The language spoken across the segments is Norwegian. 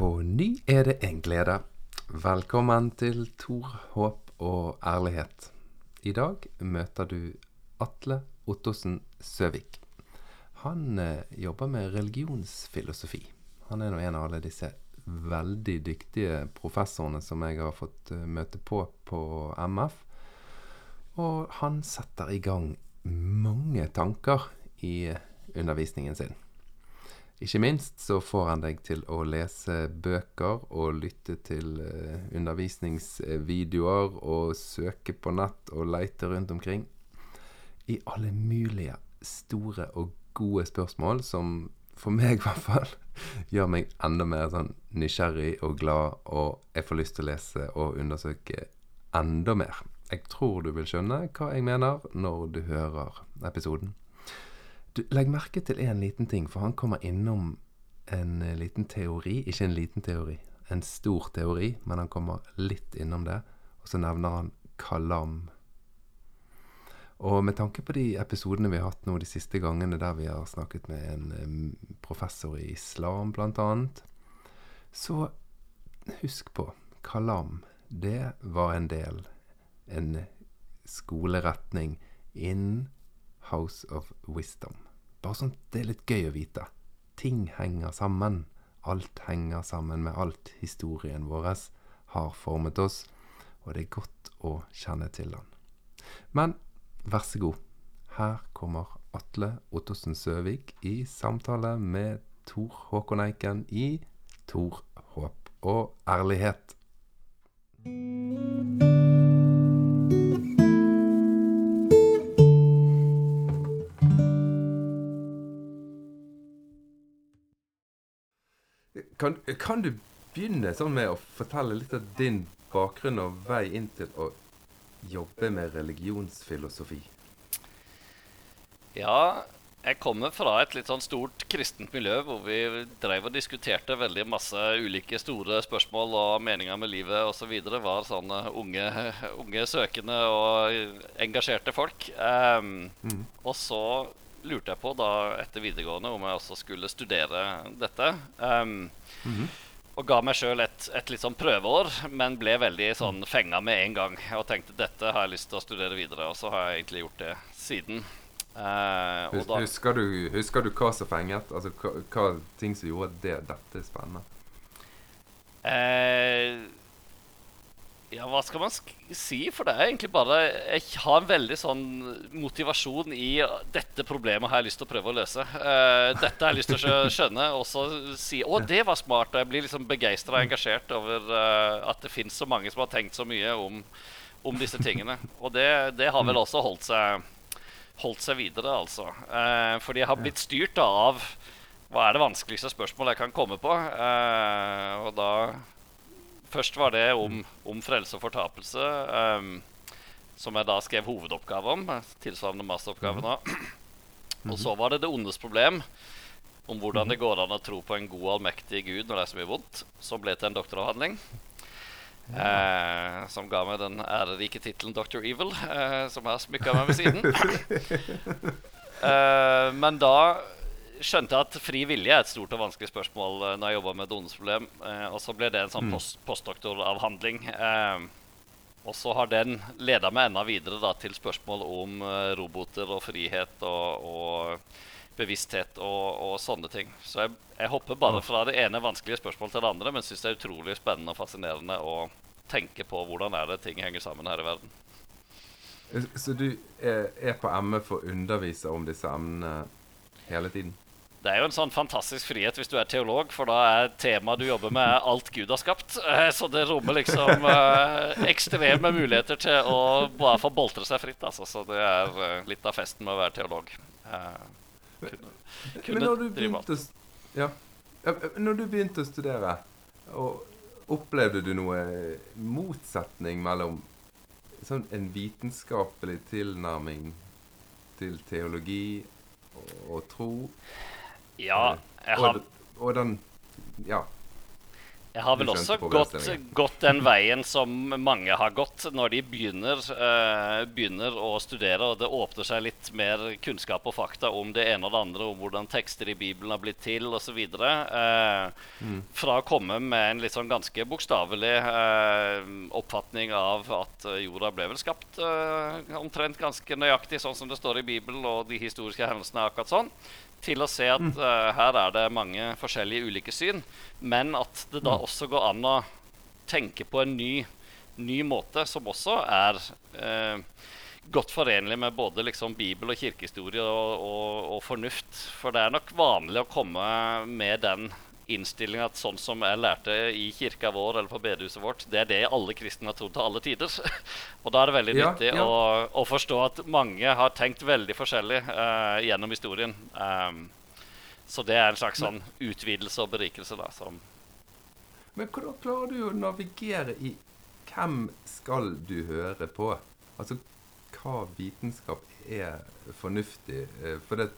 På ny er det en glede. Velkommen til Tor, håp og ærlighet. I dag møter du Atle Ottosen Søvik. Han eh, jobber med religionsfilosofi. Han er nå en av alle disse veldig dyktige professorene som jeg har fått eh, møte på på MF. Og han setter i gang mange tanker i undervisningen sin. Ikke minst så får han deg til å lese bøker og lytte til eh, undervisningsvideoer og søke på nett og leite rundt omkring i alle mulige store og gode spørsmål som for meg i hvert fall gjør meg enda mer sånn nysgjerrig og glad, og jeg får lyst til å lese og undersøke enda mer. Jeg tror du vil skjønne hva jeg mener når du hører episoden. Du, legg merke til en liten ting, for han kommer innom en eh, liten teori. Ikke en liten teori, en stor teori, men han kommer litt innom det. Og så nevner han kalam. Og med tanke på de episodene vi har hatt nå de siste gangene der vi har snakket med en professor i islam, annet, så husk på kalam. Det var en del, en skoleretning innen House of Wisdom. Bare sånn det er litt gøy å vite. Ting henger sammen. Alt henger sammen med alt. Historien vår har formet oss, og det er godt å kjenne til den. Men vær så god. Her kommer Atle Ottosen Søvik i samtale med Tor Håkon Eiken i Tor Håp og ærlighet. Kan, kan, du begynne sånn med å fortelle litt av din bakgrunn og vei inn til å jobbe med religionsfilosofi? Ja, jeg kommer fra et litt sånn stort kristent miljø hvor vi drev og diskuterte veldig masse ulike store spørsmål og meninger med livet osv. Var sånne unge, unge, søkende og engasjerte folk. Um, mm. Og så lurte jeg på da etter videregående om jeg også skulle studere dette. Um, mm -hmm. Og ga meg sjøl et, et, litt sånn prøveår, men ble veldig sånn fenga med en gang. Og tenkte dette har jeg lyst til å studere videre, og så har jeg egentlig gjort det siden. Uh, Hus, da, husker, du, husker, du, hva som fenget? Altså hva, hva ting som gjorde det, dette spennende? Uh, ja, hva skal man si? For det er egentlig bare Jeg har en veldig sånn motivasjon i dette problemet har jeg lyst til å prøve å løse. Uh, dette har jeg lyst til å skjønne, og så si 'Å, det var smart'. Og jeg blir liksom begeistra og engasjert over uh, at det fins så mange som har tenkt så mye om, om disse tingene. Og det, det, har vel også holdt seg, holdt seg videre, altså. Uh, fordi jeg har blitt styrt av hva er det vanskeligste spørsmålet jeg kan komme på? og da Først var det om, om frelse og fortapelse, um, som jeg da skrev hovedoppgave om. Tilsvarende masteroppgave nå. Og så var det det ondes problem, om hvordan det går an å tro på en god, allmektig Gud når det er så mye vondt, som ble til en doktoravhandling. Eh, som ga meg den ærerike tittelen Dr. Evil, eh, som jeg har smykka meg ved siden. eh, men da skjønte at fri vilje er et stort og vanskelig spørsmål uh, når jeg jobba med et problem. Uh, og så ble det en sånn mm. post postdoktoravhandling. Uh, og så har den leda meg enda videre da, til spørsmål om roboter og frihet og, og bevissthet og, og, sånne ting. Så jeg, jeg, hopper bare fra det ene vanskelige spørsmålet til det andre, men syns det er utrolig spennende og fascinerende å tenke på hvordan er det ting henger sammen her i verden. Så du er på ME for å undervise om disse emnene hele tiden? Det er jo en sånn fantastisk frihet hvis du er teolog, for da er temaet du jobber med, alt Gud har skapt. Eh, så det rommer liksom eh, ekstreme muligheter til å bare få boltre seg fritt. Altså. Så det er eh, litt av festen med å være teolog. Kunne, kunne Men når du, begynte, ja, når du begynte å studere, opplevde du noe motsetning mellom sånn en vitenskapelig tilnærming til teologi og, og tro? Ja, jeg har og, og den Ja. Jeg har vel også gått, gått den veien som mange har gått når de begynner, uh, begynner å studere, og det åpner seg litt mer kunnskap og fakta om det ene og det andre, om hvordan tekster i Bibelen har blitt til osv. Eh, Fra å komme med en litt sånn ganske bokstavelig uh, oppfatning av at jorda ble vel skapt uh, omtrent ganske nøyaktig sånn som det står i Bibelen, og de historiske hendelsene er akkurat sånn til å se at uh, her er det mange forskjellige ulike syn, men at det da også går an å tenke på en ny, ny måte som også er uh, godt forenlig med både liksom bibel og kirkehistorie og, og, og fornuft. For det er nok vanlig å komme med den innstillinga at sånn som jeg lærte i kirka vår eller på bedehuset vårt, det er det alle kristne har trodd til alle tider. og da er det veldig Ja, nyttig ja. Å, å forstå at mange har tenkt veldig forskjellig uh, gjennom historien. Um, så det er en slags sånn utvidelse og berikelse da, som Men hvordan klarer du å navigere i hvem skal du høre på? Altså, hva vitenskap er fornuftig? Eh, For det,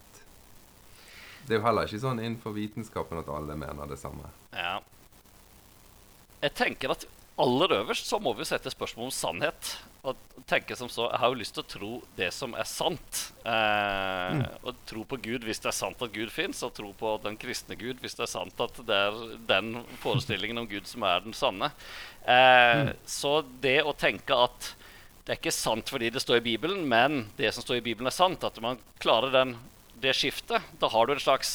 det er jo heller ikke sånn innenfor vitenskapen at alle mener det samme. Ja. Jeg tenker at aller øverst så må vi sette spørsmål om sannhet. Og tenke som så Jeg har jo lyst til å tro det som er sant. Eh, Og tro på Gud hvis det er sant at Gud fins, og tro på den kristne Gud hvis det er sant at det er den forestillingen om Gud som er den sanne. Eh, Så det å tenke at det er ikke sant fordi det står i Bibelen, men det som står i Bibelen, er sant. At man klarer den, det skiftet. Da har du en slags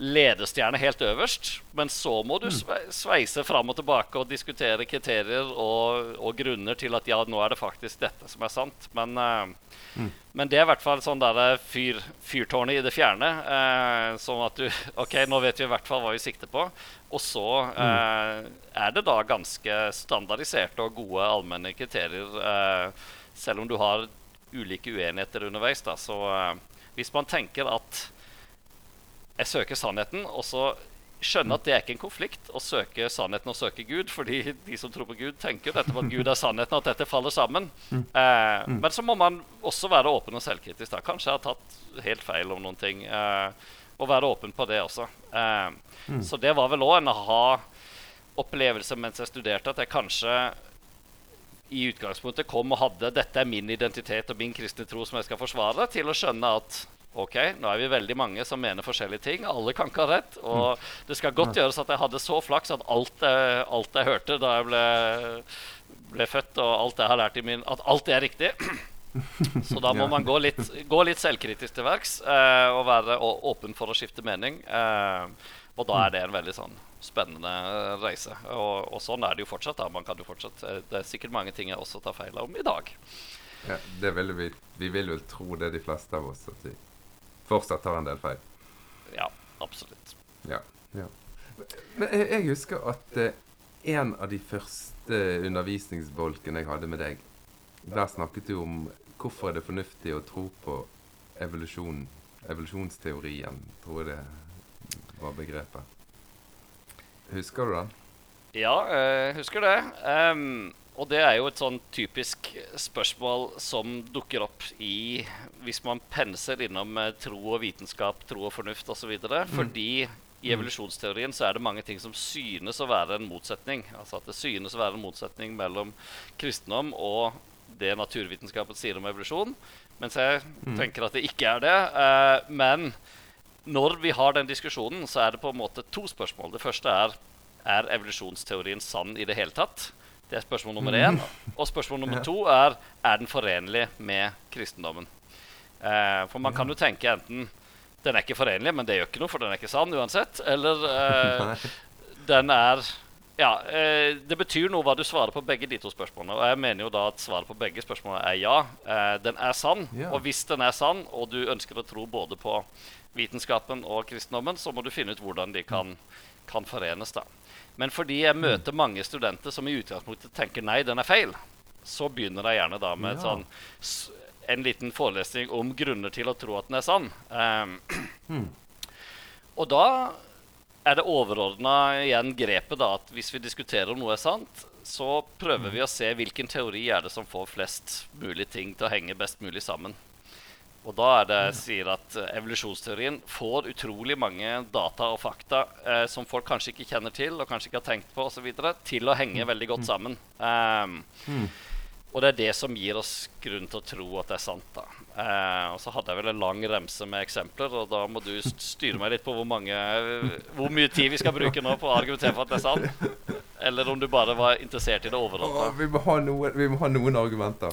ledestjerne helt øverst, men så må du sveise fram og tilbake og diskutere kriterier og, og grunner til at ja, nå er det faktisk dette som er sant. Men, eh, men det er i hvert fall sånn der fyr, fyrtårnet i det fjerne. Uh, sånn at du OK, nå vet vi i hvert fall hva vi sikter på. Og så uh, er det da ganske standardiserte og gode allmenne kriterier, eh, selv om du har ulike uenigheter underveis. da, så eh, hvis man tenker at jeg søker sannheten, og så skjønner at det er ikke en konflikt å søke sannheten og søke Gud, fordi de som tror på Gud, tenker dette på at Gud er sannheten, og at dette faller sammen. Eh, men så må man også være åpen og selvkritisk. da. Kanskje jeg har tatt helt feil om noen ting. Eh, og være åpen på det også. Eh, Så det var vel òg en aha-opplevelse mens jeg studerte, at jeg kanskje i utgangspunktet kom og hadde 'dette er min identitet og min kristne tro som jeg skal forsvare', til å skjønne at ok, nå er vi veldig mange som mener forskjellige ting. Alle kan ikke ha rett. Og det skal godt gjøres at jeg hadde så flaks at alt jeg, alt jeg hørte da jeg ble, ble født, og alt jeg har lært i min At alt er riktig. Så da må Ja. man gå litt, gå litt selvkritisk til verks eh, og være å, åpen for å skifte mening. Eh, og da er det en veldig sånn spennende reise. Og, og sånn er det jo fortsatt. da, man kan jo fortsatt eh, Det er sikkert mange ting jeg også tar feil om i dag. Ja, det vil vi, vi vil vel tro det, de fleste av oss, at vi fortsatt tar en del feil. Ja, absolutt. Ja. ja. Men jeg, jeg husker at eh, en av de første undervisningsbolkene jeg hadde med deg, der snakket du om hvorfor er det fornuftig å tro på evolusjon, evolusjonsteorien, tror jeg det var begrepet. Husker du den? Ja, jeg husker det. Um, og det er jo et sånn typisk spørsmål som dukker opp i Hvis man penser innom eh, tro og vitenskap, tro og fornuft osv. Fordi i evolusjonsteorien så er det mange ting som synes å være en motsetning. Altså at det synes å være en motsetning mellom kristendom og det naturvitenskapen sier om evolusjon. Mens jeg tenker at det ikke er det. Uh, men når vi har den diskusjonen, så er det på en måte to spørsmål. Det første er er evolusjonsteorien sann i det hele tatt? Det er spørsmål nummer én. Og spørsmål nummer to er er den forenlig med kristendommen. Eh, for man kan jo tenke enten den er ikke forenlig, men det gjør ikke noe, for den er ikke sann uansett. Eller eh, den er Ja, eh, det betyr noe hva du svarer på begge de to spørsmålene. Og jeg mener jo da at svaret på begge spørsmålene er ja. Eh, den er sann. Ja. Og hvis den er sann, og du ønsker å tro både på vitenskapen og kristendommen, så må du finne ut hvordan de kan, kan forenes. da. Men fordi jeg møter mange studenter som i utgangspunktet tenker nei, den er feil, så begynner jeg gjerne da med Ja. sånn, en liten forelesning om grunner til å tro at den er sann. Ehm, og da er det overordna igjen grepet da, at hvis vi diskuterer om noe er sant, så prøver vi å se hvilken teori er det som får flest mulig ting til å henge best mulig sammen. Og da er det sier at eh, evolusjonsteorien får utrolig mange data og fakta eh, som folk kanskje ikke kjenner til og kanskje ikke har tenkt på osv., til å henge veldig godt sammen. Um, mm. Og det er det som gir oss grunn til å tro at det er sant. da. Eh, og så hadde jeg vel en lang remse med eksempler, og da må du styre meg litt på hvor, mange, hvor mye tid vi skal bruke nå på å argumentere for at det er sant. Eller om du bare var interessert i det overordnede. Vi, vi, må ha noen argumenter.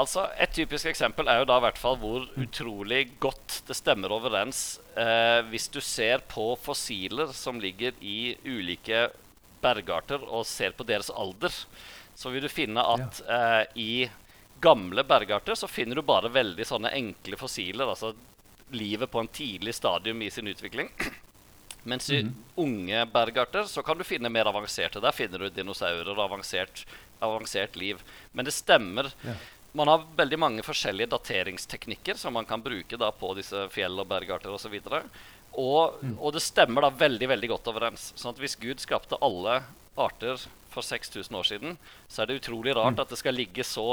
Altså, Et typisk eksempel er jo da i hvert fall hvor utrolig godt det stemmer overens eh, hvis du ser på fossiler som ligger i ulike bergarter, og ser på deres alder. Så vil du finne at eh, i gamle bergarter så finner du bare veldig sånne enkle fossiler. Altså livet på en tidlig stadium i sin utvikling. Mens i mm. unge bergarter så kan du finne mer avanserte. Der finner du dinosaurer og avansert, avansert liv. Men det stemmer. Ja man har veldig mange forskjellige dateringsteknikker som man kan bruke da på disse fjell og bergarter osv. Og, og, mm. og det stemmer da veldig veldig godt overens. Sånn at Hvis Gud skapte alle arter for 6000 år siden, så er det utrolig rart mm. at det skal ligge så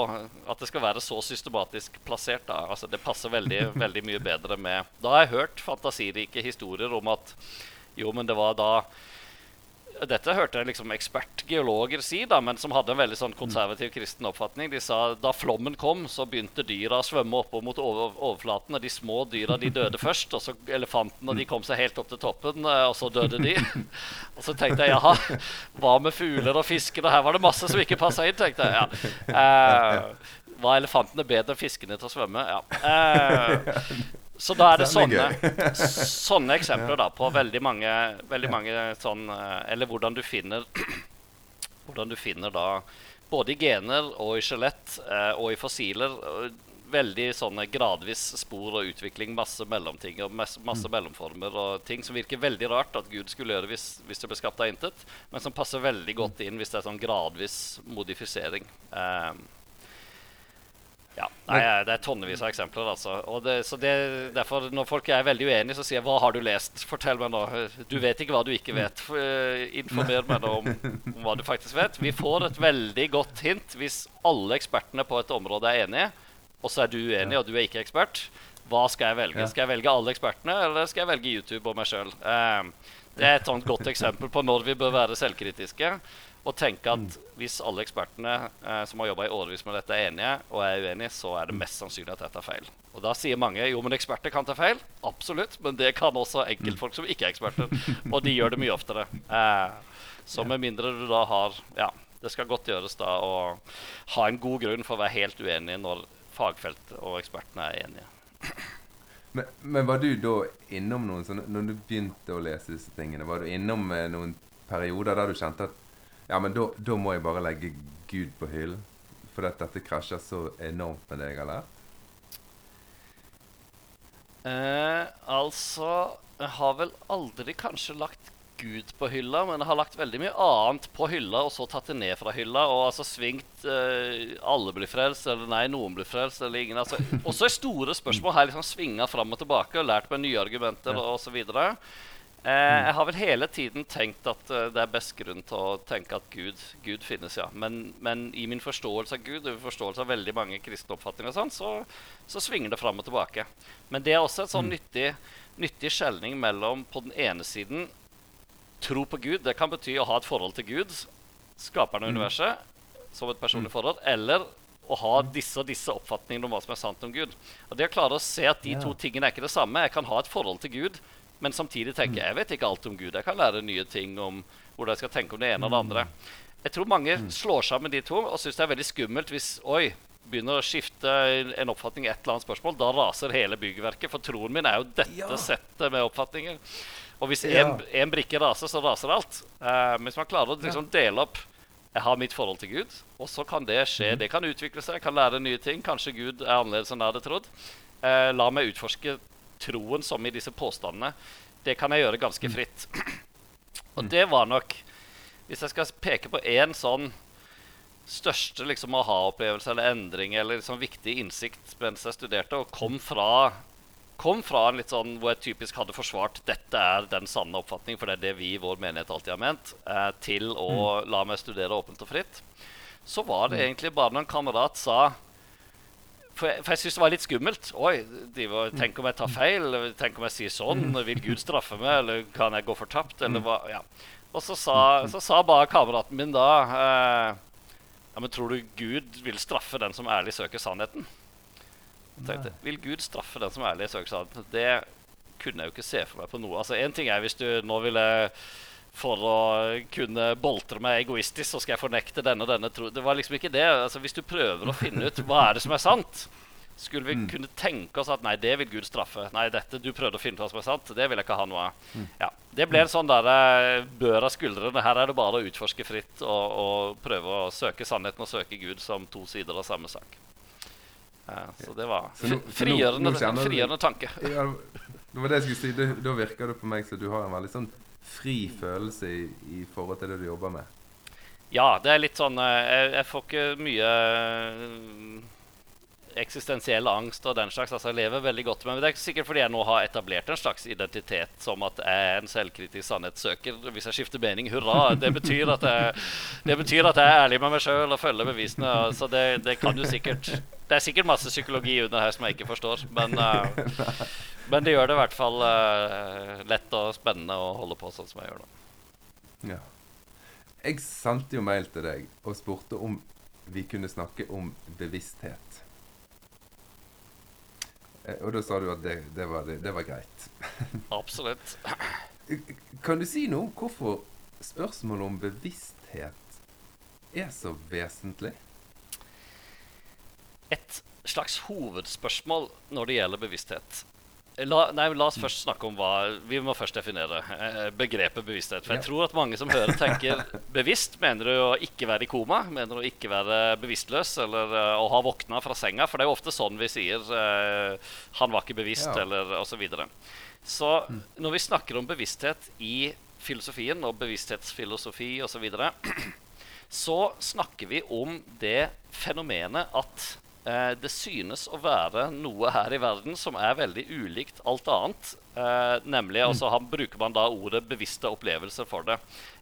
At det skal være så systematisk plassert. Altså Det passer veldig, veldig mye bedre med Da har jeg hørt fantasirike historier om at jo, men det var da dette hørte jeg liksom ekspertgeologer si, da, men som hadde en veldig sånn konservativ kristen oppfatning. De sa da flommen kom, så begynte dyra å svømme oppover mot over overflaten. Og de små dyra de døde først. Og så elefantene de kom seg helt opp til toppen, eh, og så døde de. Og så tenkte jeg jaha, hva med fugler og fisker? Og her var det masse som ikke passa inn, tenkte jeg. Ja. Eh, var elefantene bedre enn fiskene til å svømme? Ja. Eh, så da er det sånne, sånne eksempler da, på veldig mange, veldig mange sånn eh, Eller hvordan du finner Hvordan du finner da både i gener og i skjelett eh, og i fossiler veldig sånne gradvis spor og utvikling. Masse mellomting og masse, masse mm. mellomformer og ting som virker veldig rart at Gud skulle gjøre hvis, hvis det ble skapt av intet, men som passer veldig godt inn hvis det er sånn gradvis modifisering. Um, ja, nei, Det er tonnevis av eksempler. altså. Og det, så det, derfor, Når folk er veldig uenige, så sier jeg 'Hva har du lest?' Fortell meg nå. Du vet ikke hva du ikke vet. Eh, informer meg nå om, om, hva du faktisk vet. Vi får et veldig godt hint hvis alle ekspertene på et område er enige, og så er du uenig, og du er ikke ekspert. Hva skal jeg velge? Skal jeg velge alle ekspertene, eller skal jeg velge YouTube og meg sjøl? Eh, det er et sånt godt eksempel på når vi bør være selvkritiske og tenke at mm. hvis alle ekspertene eh, som har jobba i årevis med dette, er enige og er uenige, så er det mest sannsynlig at dette er feil. Og da sier mange jo, men eksperter kan ta feil. Absolutt. Men det kan også enkeltfolk som ikke er eksperter. Og de gjør det mye oftere. Eh, så med mindre du da har Ja, det skal godt gjøres da å ha en god grunn for å være helt uenig når fagfeltet og ekspertene er enige. Men, men, var du da innom noen sånne Når du begynte å lese disse tingene, var du innom eh, noen perioder der du kjente at ja, men da må jeg bare legge Gud på hyllen. For at dette krasjer så enormt med deg, eller? Eh, altså Jeg har vel aldri kanskje lagt Gud på hylla, men jeg har lagt veldig mye annet på hylla, og så tatt det ned fra hylla. Og altså svingt eh, Alle blir frelst, eller nei, noen blir frelst, eller ingen. Altså, også store spørsmål har jeg liksom svinga fram og tilbake og lært meg nye argumenter ja. osv. Eh, mm. jeg har vel hele tiden tenkt at uh, det er best grunn til å tenke at Gud, Gud finnes, ja. Men, men, i min forståelse av Gud og forståelse av veldig mange kristne oppfatninger, sånn, så, så, svinger det fram og tilbake. Men det er også en sånn mm. nyttig, nyttig skjelning mellom på den ene siden tro på Gud. Det kan bety å ha et forhold til Gud, skaperen av mm. universet, som et personlig forhold. Eller å ha disse og disse oppfatningene om hva som er sant om Gud. Og det å klare å se at de to tingene er ikke det samme. Jeg kan ha et forhold til Gud men samtidig tenker jeg jeg vet ikke alt om Gud. Jeg kan lære nye ting om hvordan jeg skal tenke om det ene og det andre. Jeg tror mange mm. slår sammen de to og syns det er veldig skummelt hvis Oi, begynner å skifte en oppfatning i et eller annet spørsmål. Da raser hele byggverket. For troen min er jo dette ja. settet med oppfatninger. Og hvis én ja. brikke raser, så raser alt. Uh, hvis man klarer å liksom, dele opp Jeg har mitt forhold til Gud, og så kan det skje. Mm. Det kan utvikle seg, jeg kan lære nye ting. Kanskje Gud er annerledes enn jeg hadde trodd. Uh, la meg utforske troen som i disse påstandene, det kan jeg gjøre ganske mm. fritt. Og mm. det var nok Hvis jeg skal peke på én sånn største liksom, aha-opplevelse eller endring eller liksom, viktig innsikt mens jeg studerte, og kom fra, kom fra en litt sånn hvor jeg typisk hadde forsvart dette er den sanne oppfatning, for det er det vi i vår menighet alltid har ment, eh, til å mm. la meg studere åpent og fritt, så var det egentlig bare når en kamerat sa for, jeg, for jeg syns det var litt skummelt. Oi, var, Tenk om jeg tar feil? Tenk om jeg sier sånn? Vil Gud straffe meg? Eller kan jeg gå fortapt? Eller hva? Ja. Og så sa, så sa bare kameraten min da eh, Ja, men tror du Gud vil straffe den som ærlig søker sannheten? Jeg tenkte, Vil Gud straffe den som ærlig søker sannheten? Det kunne jeg jo ikke se for meg på noe. Altså, En ting er hvis du nå ville for å kunne boltre meg egoistisk, så skal jeg fornekte denne og denne tro. Det var liksom ikke det. Altså, hvis du prøver å finne ut hva er det som er sant, skulle vi mm. kunne tenke oss at nei, det vil Gud straffe. Nei, dette du prøvde å finne ut hva som er sant, det vil jeg ikke ha noe av. Mm. Ja, det ble en sånn der, eh, bør av skuldrene. Her er det bare å utforske fritt og, og, prøve å søke sannheten og søke Gud som to sider av samme sak. Ja, så det var frigjørende, frigjørende tanke. Ja, det var det jeg skulle si. Da, da virker det på meg som du har en veldig sånn fri følelse i, i, forhold til det du jobber med. Ja, det er litt sånn eh, Jeg, jeg får ikke mye eh, eksistensiell angst og den slags. altså Jeg lever veldig godt med men Det er sikkert fordi jeg nå har etablert en slags identitet som at jeg er en selvkritisk sannhetssøker. Hvis jeg skifter mening, hurra! Det betyr at jeg, det betyr at jeg er ærlig med meg sjøl og følger bevisene. Så det, det, kan jo sikkert Det er sikkert masse psykologi under her som jeg ikke forstår. Men, uh, men det gjør det i hvert fall uh, lett og spennende å holde på sånn som jeg gjør nå. Ja. Jeg sendte jo mail til deg og spurte om vi kunne snakke om bevissthet. Eh, og da sa du at det, det, var, det var, greit. Absolutt. Kan du si noe om hvorfor spørsmålet om bevissthet er så vesentlig? Et slags hovedspørsmål når det gjelder bevissthet, La, nei, la, oss først snakke om hva Vi må først definere eh, begrepet bevissthet. For jeg tror at mange som hører, tenker bevisst. Mener du å ikke være i koma? Mener du å ikke være bevisstløs? Eller uh, å ha våkna fra senga? For det er jo ofte sånn vi sier uh, 'han var ikke bevisst', ja. eller osv. Så, videre. så når vi snakker om bevissthet i filosofien og bevissthetsfilosofi osv., så, videre, så snakker vi om det fenomenet at Eh, det synes å være noe her i verden som er veldig ulikt alt annet. Eh, nemlig, mm. altså, Han bruker man da ordet 'bevisste opplevelser' for det.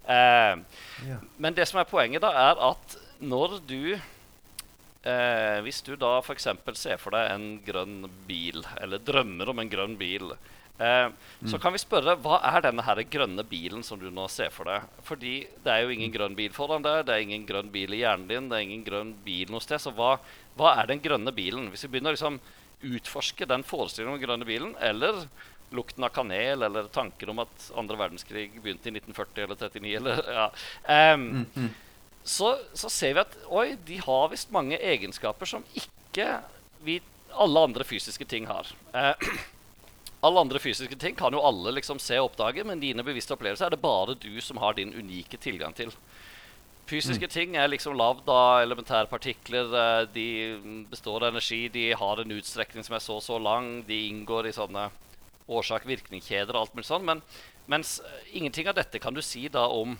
Eh, ja. Men det som er poenget, da, er at når du eh, Hvis du da f.eks. ser for deg en grønn bil, eller drømmer om en grønn bil, Eh, mm. Så kan vi spørre hva er denne her grønne bilen som du nå ser for deg? Fordi det er jo ingen mm. grønn bil foran deg, det er ingen grønn bil i hjernen din, det er ingen grønn bil noe sted. Så hva, hva er den grønne bilen? Hvis vi begynner å liksom utforske den forestillingen om den grønne bilen, eller lukten av kanel, eller tanken om at andre verdenskrig begynte i 1940 eller 39 eller, ja. um, mm, -hmm. Så, så, ser vi at oi, de har visst mange egenskaper som ikke vi, alle andre fysiske ting har. Uh, alle andre fysiske ting kan jo alle liksom se og oppdage, men dine bevisste opplevelser er det bare du som har din unike tilgang til. Fysiske mm. ting er liksom lagd av elementære partikler. Eh, de består av energi, de har en utstrekning som er så og så lang. De inngår i sånne årsak-virkning-kjeder og alt mulig sånn. Men mens eh, ingenting av dette kan du si da om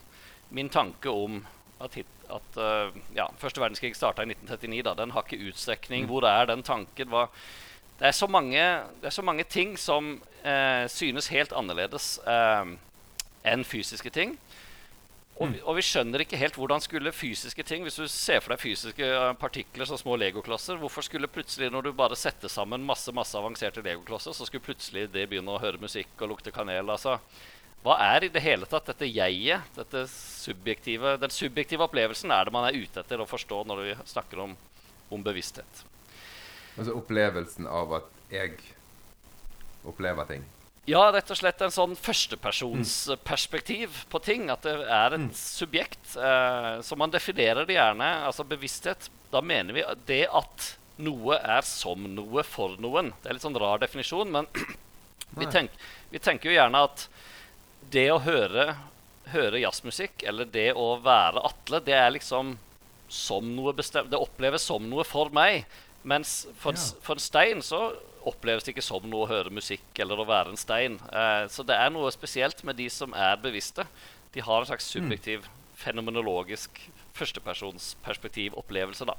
min tanke om at, at uh, ja, første verdenskrig starta i 1939. da, Den har ikke utstrekning. Mm. Hvor er den tanken? Hva, det, er mange, det, er så mange, ting som eh, synes helt annerledes eh, enn fysiske ting. Og vi, og vi, skjønner ikke helt hvordan skulle fysiske ting Hvis du ser for deg fysiske eh, partikler som små legoklosser, hvorfor skulle plutselig, når du bare setter sammen masse masse avanserte legoklosser, så skulle plutselig det begynne å høre musikk og lukte kanel? altså hva er i det hele tatt dette jeget, dette subjektive, den subjektive opplevelsen, er det man er ute etter å forstå når vi snakker om, om bevissthet? Altså opplevelsen av at jeg opplever ting. Ja, rett og slett en sånn førstepersonsperspektiv på ting. At det er et mm. subjekt. Eh, så man definerer det gjerne. Altså bevissthet. Da mener vi det at noe er som noe for noen. Det er litt sånn rar definisjon, men vi, tenk, vi, tenker jo gjerne at det å høre, høre jazzmusikk, eller det å være Atle, det er liksom som noe bestemt Det oppleves som noe for meg. Mens for, ja. for, en stein så oppleves det ikke som noe å høre musikk eller å være en stein. Eh, så det er noe spesielt med de som er bevisste. De har en slags mm. subjektiv, mm. fenomenologisk førstepersonsperspektiv-opplevelse. da.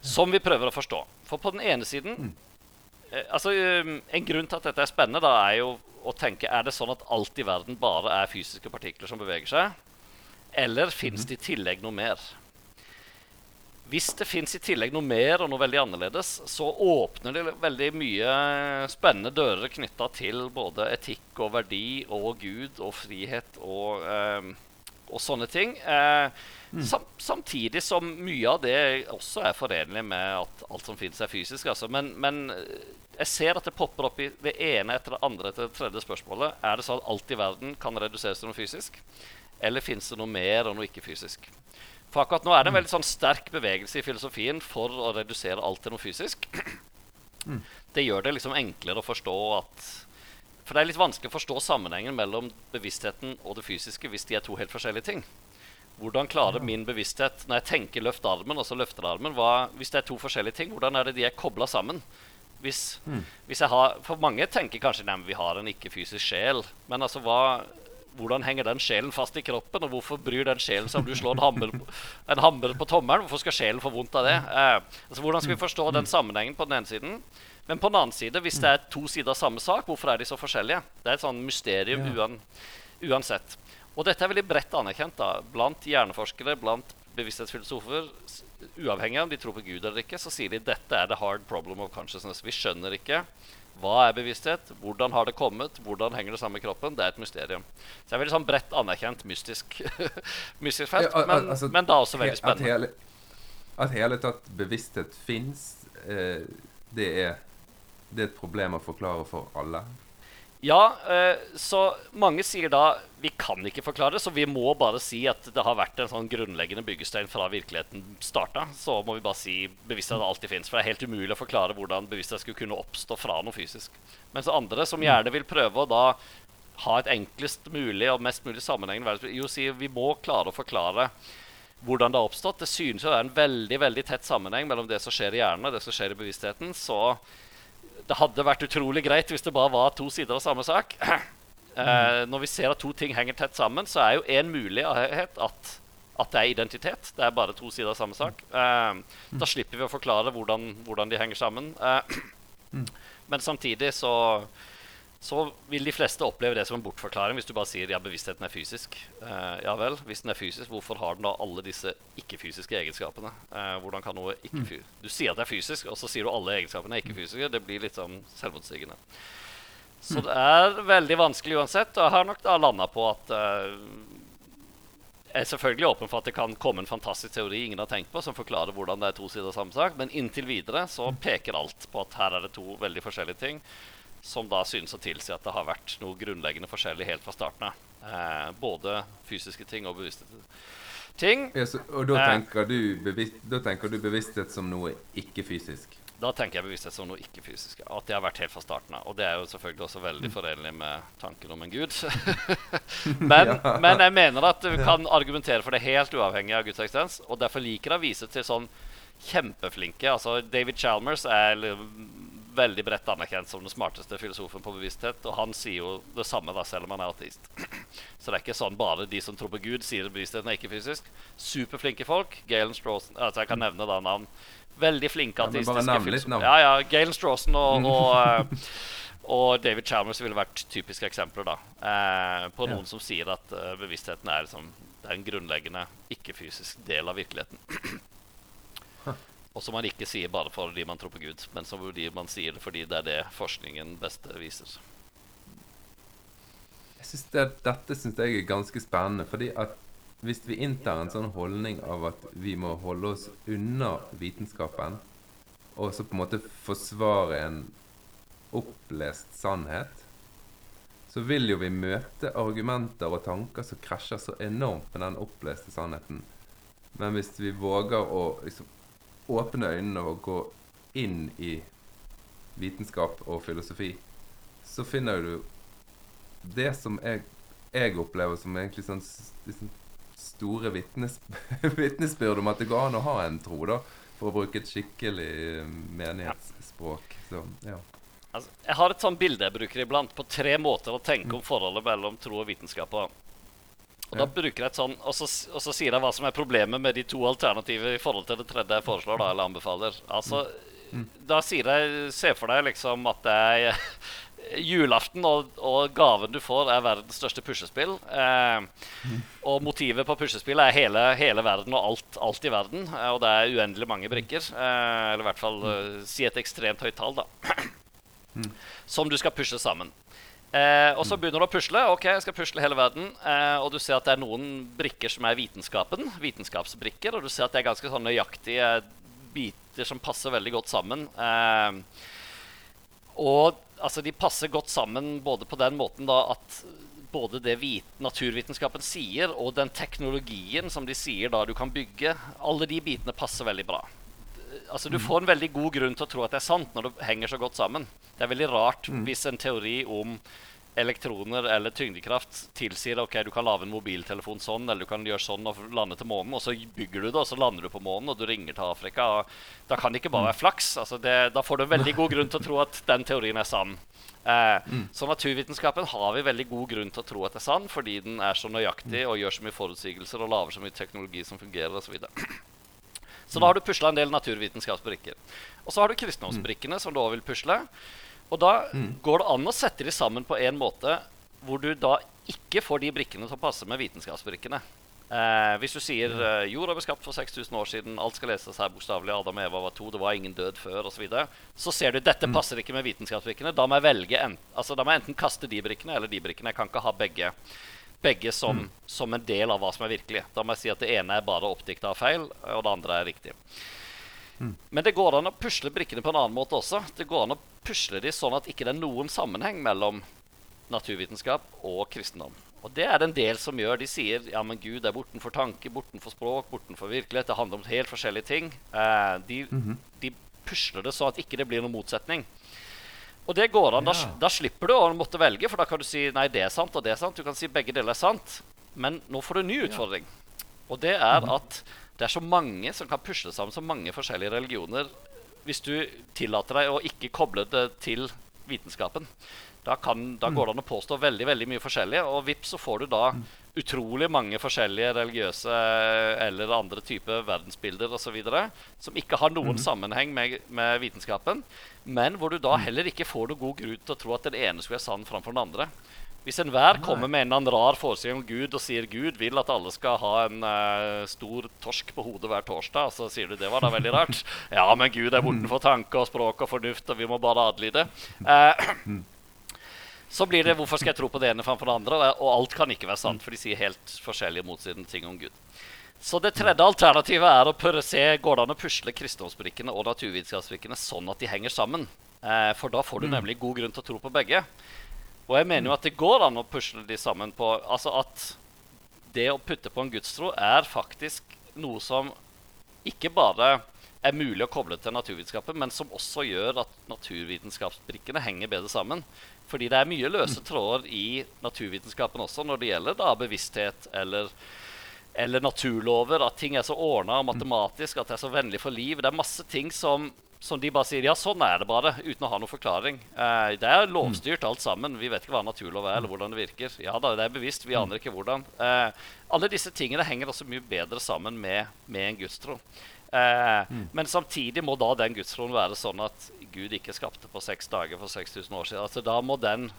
Som vi prøver å forstå. For på den ene siden mm. eh, altså, um, En grunn til at dette er spennende, da, er jo å tenke er det sånn at alt i verden bare er fysiske partikler som beveger seg. Eller fins mm. det i tillegg noe mer? Hvis det fins i tillegg noe mer og noe veldig annerledes, så åpner det veldig mye spennende dører knytta til både etikk og verdi og Gud og frihet og, eh, og sånne ting. Eh, mm. sam samtidig som mye av det også er forenlig med at alt som fins, er fysisk. Altså. Men, men, jeg ser at det popper opp i det ene etter det andre etter det tredje spørsmålet. Er det sånn at alt i verden kan reduseres til noe fysisk? Eller fins det noe mer og noe ikke-fysisk? For akkurat nå er det en veldig sånn sterk bevegelse i filosofien for å redusere alt til noe fysisk. Mm. Det gjør det liksom enklere å forstå at For det er litt vanskelig å forstå sammenhengen mellom bevisstheten og det fysiske hvis de er to helt forskjellige ting. Hvordan klarer min bevissthet når jeg tenker 'løft armen', og så løfter armen hva, Hvis det er to forskjellige ting, hvordan er det de er kobla sammen? Hvis, mm. hvis jeg har, For mange tenker kanskje at vi har en ikke-fysisk sjel. Men altså, hva, hvordan henger den sjelen fast i kroppen, og hvorfor bryr den sjelen seg om du slår en hammer, en hammer på tommelen? Hvorfor skal sjelen få vondt av det? Eh, altså, hvordan skal vi forstå den sammenhengen på den ene siden? Men på den annen side, hvis det er to sider av samme sak, hvorfor er de så forskjellige? Det er et sånn mysterium uan, uansett. Og dette er veldig bredt anerkjent da, blant hjerneforskere, blant bevissthetsfilosofer. Uavhengig av om de tror på Gud eller ikke, så sier de dette er the hard problem of consciousness. Vi skjønner ikke hva er bevissthet? Hvordan har det kommet? Hvordan henger det sammen med kroppen? Det er et mysterium. Så jeg er veldig sånn bredt anerkjent mystisk, mystisk felt, ja, men, altså, men, da også veldig spennende. At hele, at hele tatt bevissthet fins, eh, det, det er et problem å forklare for alle. Ja, eh, så mange sier da vi kan ikke forklare det, så vi må bare si at det har vært en sånn grunnleggende byggestein fra virkeligheten starta. Så må vi bare si bevissthet alltid fins. For det er helt umulig å forklare hvordan bevissthet skulle kunne oppstå fra noe fysisk. Mens andre som gjerne vil prøve å da ha et enklest mulig og mest mulig sammenhengende jo sier vi må klare å forklare hvordan det har oppstått. Det synes å være en veldig veldig tett sammenheng mellom det som skjer i hjernen og det som skjer i bevisstheten. Så det hadde vært utrolig greit hvis det bare var to sider av samme sak. Uh, når vi ser at to ting henger tett sammen, så er jo én mulighet at, at, det er identitet. Det er bare to sider av samme sak. Uh, da slipper vi å forklare hvordan, hvordan de henger sammen. Uh, men samtidig så så vil de fleste oppleve det som en bortforklaring hvis du bare sier ja, bevisstheten er fysisk. Uh, ja vel, hvis den er fysisk, hvorfor har den da alle disse ikke-fysiske egenskapene? Uh, hvordan kan noe ikke mm. Du sier at det er fysisk, og så sier du alle egenskapene er ikke-fysiske. Det blir litt sånn selvmotsigende. Så det er veldig vanskelig uansett. Og jeg har nok da landa på at uh, jeg er selvfølgelig åpen for at det kan komme en fantastisk teori ingen har tenkt på, som forklarer hvordan det er to sider av samme sak, men inntil videre så mm. peker alt på at her er det to veldig forskjellige ting som da synes å tilsi at det har vært noe grunnleggende forskjellig helt fra starten av. Eh, både fysiske ting og bevisste ting. Ja, så, og da, eh, tenker du bevisst, da tenker du bevissthet som noe ikke-fysisk? Da tenker jeg bevissthet som noe ikke-fysisk. At det har vært helt fra starten av. Og det er jo selvfølgelig også veldig forenlig med tanken om en gud. men, ja. men, jeg mener at du kan argumentere for det helt uavhengig av Guds eksistens. Og derfor liker jeg å vise til sånn kjempeflinke Altså David Chalmers er veldig bredt anerkjent som den smarteste filosofen på bevissthet. Og han sier jo det samme, da, selv om han er ateist. Så det er ikke sånn bare de som tror på Gud, sier at bevisstheten er ikke fysisk. Superflinke folk. Galen Strawson altså Jeg kan nevne da navn. Veldig flinke ateistiske ja, filosofer. Ja, ja, Galen Strawson og, og, eh, og, David Chalmers ville vært typiske eksempler da, eh, på noen ja. som sier at uh, bevisstheten er, liksom, det en grunnleggende ikke-fysisk del av virkeligheten. Og som man ikke sier bare fordi man tror på Gud, men som man sier det fordi det er det forskningen best viser. Jeg synes det, Dette syns jeg er ganske spennende. fordi at hvis vi inntar en sånn holdning av at vi må holde oss unna vitenskapen, og så på en måte forsvare en opplest sannhet, så vil jo vi møte argumenter og tanker som krasjer så enormt med den oppleste sannheten. Men hvis vi våger å liksom, åpne øynene og gå inn i vitenskap og filosofi, så finner du det som jeg, jeg opplever som egentlig sånn sånn store vitnesbyrd om at det går an å ha en tro, da, for å bruke et skikkelig eh, menighetsspråk. Så, ja. altså, jeg har et sånt bilde jeg bruker iblant på tre måter å tenke om forholdet mellom tro og vitenskap på. Og da bruker jeg et sånn, og så, og så, sier jeg hva som er problemet med de to alternativene i forhold til det tredje jeg foreslår da, eller anbefaler. Altså, mm. Da sier jeg Se for deg liksom at det er julaften og, og, gaven du får, er verdens største puslespill. Eh, og motivet på puslespillet er hele, hele, verden og alt, alt, i verden. Eh, og det er uendelig mange brikker. Eh, eller i hvert fall eh, si et ekstremt høyt tall, da. Som du skal pusle sammen. Eh, og så begynner du å pusle. Ok, jeg skal pusle hele verden. Eh, og du ser at det er noen brikker som er vitenskapen. Vitenskapsbrikker. Og du ser at det er ganske sånn nøyaktige biter som passer veldig godt sammen. Eh, og altså, de passer godt sammen både på den måten da, at både det naturvitenskapen sier, og den teknologien som de sier da du kan bygge, alle de bitene passer veldig bra. Altså, du mm. får en veldig god grunn til å tro at det er sant når det henger så godt sammen. Det er veldig rart mm. hvis en teori om elektroner eller tyngdekraft tilsier ok, du kan lage en mobiltelefon sånn, eller du kan gjøre sånn og lande til månen, og så bygger du det, og så lander du på månen, og du ringer til Afrika. og da kan det ikke bare være flaks. Altså det, da får du en veldig god grunn til å tro at den teorien er sann. Eh, mm. Så naturvitenskapen har vi veldig god grunn til å tro at det er sann, fordi den er så nøyaktig og gjør så mye forutsigelser og lager så mye teknologi som fungerer osv. Så, da har du pusla en del naturvitenskapsbrikker. Og så har du kristendomsbrikkene, som du òg vil pusle. Og da går det an å sette de sammen på en måte hvor du da ikke får de brikkene som passer med vitenskapsbrikkene. Eh, hvis du sier eh, jorda ble skapt for 6000 år siden, alt skal leses her bokstavelig, Adam og Eva var to, det var ingen død før osv., så, videre, så ser du dette mm. passer ikke med vitenskapsbrikkene. Da må jeg velge en, altså, da må jeg enten kaste de brikkene eller de brikkene. Jeg kan ikke ha begge, begge som, mm. som, en del av hva som er virkelig. Da må jeg si at det ene er bare oppdikta feil, og det andre er riktig. Mm. Men det går an å pusle brikkene på en annen måte også. Det går an å pusle de sånn at ikke det er noen sammenheng mellom naturvitenskap og kristendom. Og det er det en del som gjør. De sier ja, men Gud er bortenfor tanke, bortenfor språk, bortenfor virkelighet. Det handler om helt forskjellige ting. Eh, de, mm -hmm. de, pusler det sånn at ikke det blir noen motsetning. Og det går an. Ja. Da, da, slipper du å måtte velge, for da kan du si nei, det er sant og det er sant. Du kan si begge deler er sant. Men nå får du en ny utfordring. Ja. Og det er mm -hmm. at det er så mange som kan pusle sammen så mange forskjellige religioner hvis du tillater deg å ikke koble det til vitenskapen. Da, kan, da går det an å påstå veldig veldig mye forskjellig, og vips så får du da utrolig mange forskjellige religiøse eller andre typer verdensbilder osv. som ikke har noen mm. sammenheng med, med, vitenskapen, men hvor du da heller ikke får noe god grunn til å tro at den ene skulle være sann framfor den andre. Hvis enhver kommer med en eller annen rar forestilling om Gud og sier Gud vil at alle skal ha en uh, stor torsk på hodet hver torsdag, så sier du det var da veldig rart. Ja, men Gud er bortenfor tanke og språk og fornuft, og vi må bare adlyde. Uh, så blir det hvorfor skal jeg tro på det ene framfor det andre? Og alt kan ikke være sant, for de sier helt forskjellige motsidende ting om Gud. Så det tredje alternativet er å prøve se går det an å pusle kristendomsbrikkene og naturvitenskapsbrikkene sånn at de henger sammen. Eh, for da får du mm. nemlig god grunn til å tro på begge. Og jeg mener jo at det går an å pusle de sammen på Altså at det å putte på en gudstro er faktisk noe som ikke bare er mulig å koble til naturvitenskapen, men som også gjør at naturvitenskapsbrikkene henger bedre sammen. Fordi det er mye løse tråder i naturvitenskapen også når det gjelder da bevissthet eller, eller naturlover. At ting er så ordna og matematisk, at det er så vennlig for liv. Det er masse ting som som de bare sier ja, sånn er det bare, uten å ha noen forklaring. Eh, det er lovstyrt alt sammen. Vi vet ikke hva naturlov er, eller hvordan det virker. Ja da, det er bevisst, vi aner ikke hvordan. Eh, alle disse tingene henger også mye bedre sammen med, med en gudstro. Eh, mm. Men samtidig må da den gudstroen være sånn at Gud ikke skapte på seks dager for 6000 år siden. Altså, da må den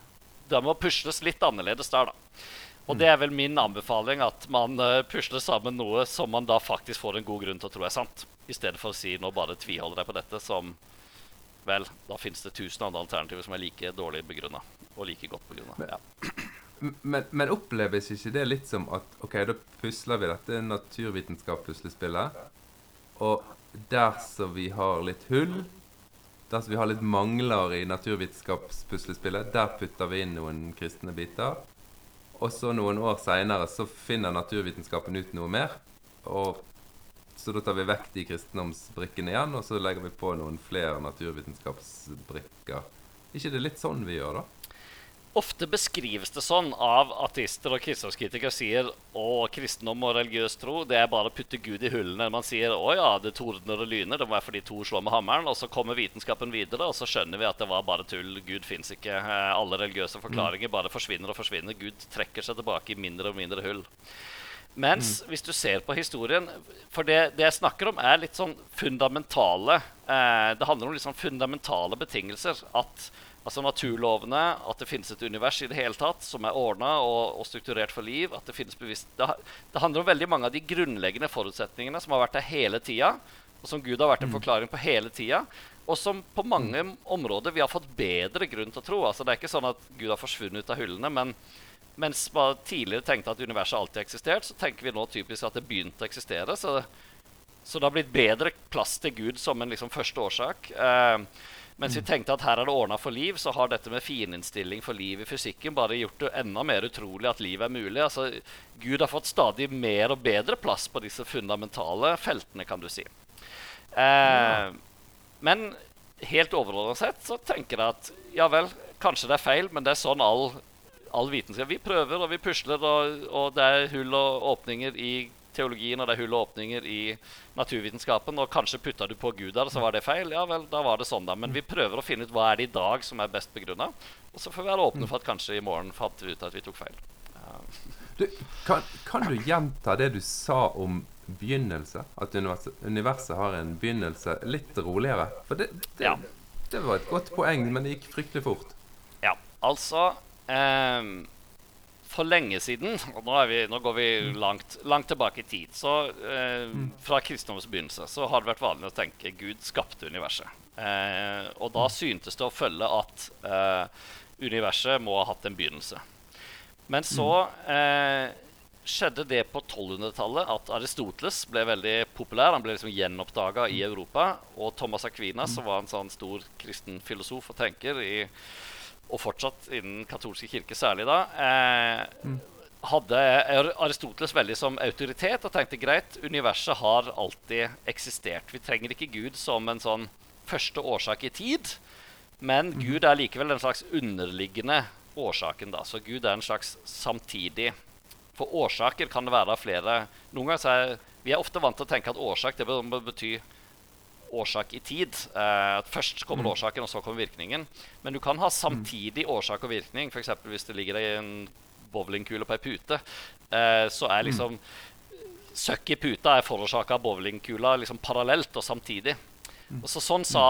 da må pusles litt annerledes der, da. Og det er vel min anbefaling, at man uh, pusler sammen noe som man da faktisk får en god grunn til å tro er sant. I stedet for å si nå bare tviholder jeg på dette, som Vel, da finnes det tusen andre alternativer som er like dårlig begrunna. Og like godt begrunna. Ja. Men, men, oppleves ikke det litt som at OK, da pusler vi dette naturvitenskap-puslespillet, og dersom vi har litt hull Dersom vi har litt mangler i naturvitenskapspuslespillet, der putter vi inn noen kristne biter. Og så noen år seinere så finner naturvitenskapen ut noe mer. Og så da tar vi vekk de kristendomsbrikkene igjen, og så legger vi på noen flere naturvitenskapsbrikker. ikke det litt sånn vi gjør, da? Ofte beskrives det sånn av ateister og kristendomskritikere sier å, kristendom og religiøs tro det er bare å putte Gud i hullene. Man sier å ja, det tordner og lyner, det må være fordi Thor slår med hammeren. Og så kommer vitenskapen videre, og så skjønner vi at det var bare tull. Gud fins ikke. Eh, alle religiøse forklaringer bare forsvinner og forsvinner. Gud trekker seg tilbake i mindre og mindre hull. Mens mm. hvis du ser på historien For det, det, jeg snakker om, er litt sånn fundamentale eh, Det handler om litt sånn fundamentale betingelser. At Altså naturlovene, at det finnes et univers i det hele tatt som er ordna og, og, strukturert for liv. at Det finnes bevisst. Det, det, handler om veldig mange av de grunnleggende forutsetningene som har vært der hele tida, og som Gud har vært en mm. forklaring på hele tida. Og som på mange mm. områder vi har fått bedre grunn til å tro. Altså Det er ikke sånn at Gud har forsvunnet ut av hyllene. men mens man tidligere tenkte at universet alltid har eksistert, så tenker vi nå typisk at det begynte å eksistere. Så det, så det har blitt bedre plass til Gud som en liksom første årsak. Eh, mens vi mm. tenkte at her er det ordna for liv, så har dette med fininnstilling for liv i fysikken bare gjort det enda mer utrolig at liv er mulig. Altså, Gud har fått stadig mer og bedre plass på disse fundamentale feltene, kan du si. Eh, men helt overordnet sett så tenker jeg at ja vel, kanskje det er feil, men det er sånn all, all vitenskap Vi prøver og vi pusler, og, og det er hull og åpninger i teologien, og det er hull og åpninger i naturvitenskapen. Og kanskje putta du på Gud der, så var det feil. Ja vel, da var det sånn, da. Men vi prøver å finne ut hva er det i dag som er best begrunna. Og så får vi være åpne for at kanskje i morgen fant vi ut at vi tok feil. Ja. Du, kan, kan, du gjenta det du sa om begynnelse? At universet, universet har en begynnelse litt roligere? For det, det, ja. det, var et godt poeng, men det gikk fryktelig fort. Ja, altså um for lenge siden, og nå, vi, nå går vi langt, langt, tilbake i tid så eh, mm. Fra kristendommens begynnelse så har det vært vanlig å tenke Gud skapte universet. Eh, og da mm. syntes det å følge at eh, universet må ha hatt en begynnelse. Men så mm. eh, skjedde det på 1200-tallet at Aristoteles ble veldig populær. Han ble liksom gjenoppdaga i Europa. Og Thomas Aquinas, som var en sånn stor kristen filosof og tenker i og fortsatt innen katolske kirke særlig da, eh, hadde Aristoteles veldig som autoritet og tenkte greit, universet har alltid eksistert. Vi trenger ikke Gud som en sånn første årsak i tid, men mm. Gud er likevel den slags underliggende årsaken. da, Så Gud er en slags samtidig For årsaker kan det være flere. Noen ganger er Vi er ofte vant til å tenke at årsak det betyr årsak i tid. Uh, Først kommer mm. årsaken, og så kommer virkningen. Men du kan ha samtidig årsak og virkning. F.eks. hvis det ligger i en bowlingkule på ei pute, uh, så er liksom Søkk i puta er forårsaka av bowlingkula liksom parallelt og samtidig. Mm. Og så sånn, sa,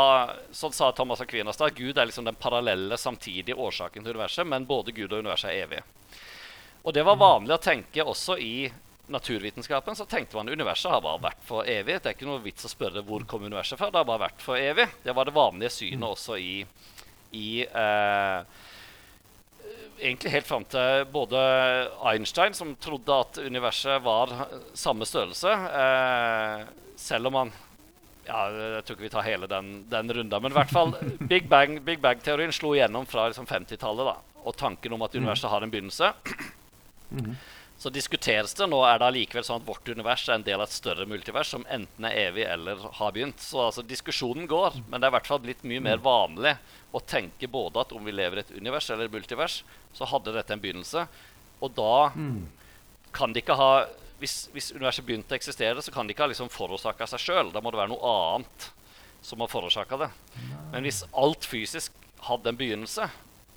sånn sa Thomas Aquinas. Gud er liksom den parallelle, samtidige årsaken til universet, men både Gud og universet er evige. Og det var mm. vanlig å tenke også i naturvitenskapen så tenkte man universet har bare vært for evig. Det er ikke noe vits å spørre hvor kom universet fra. Det har bare vært for evig. Det var det vanlige synet mm. også i, i eh, Egentlig helt fram til både Einstein, som trodde at universet var samme størrelse, eh, selv om han ja, Jeg tror ikke vi tar hele den, den runda, men i hvert fall Big Bang-teorien Big Bang slo igjennom fra liksom 50-tallet. Og tanken om at mm. universet har en begynnelse. Mm så diskuteres det nå er det allikevel sånn at vårt univers er en del av et større multivers som enten er evig eller har begynt. Så altså, diskusjonen går, men det er i hvert fall blitt mye mer vanlig å tenke både at om vi lever i et univers eller et multivers, så hadde dette en begynnelse. Og da kan det ikke ha Hvis, hvis universet begynte å eksistere, så kan det ikke ha liksom forårsaka seg sjøl. Da må det være noe annet som har forårsaka det. Men hvis alt fysisk hadde en begynnelse,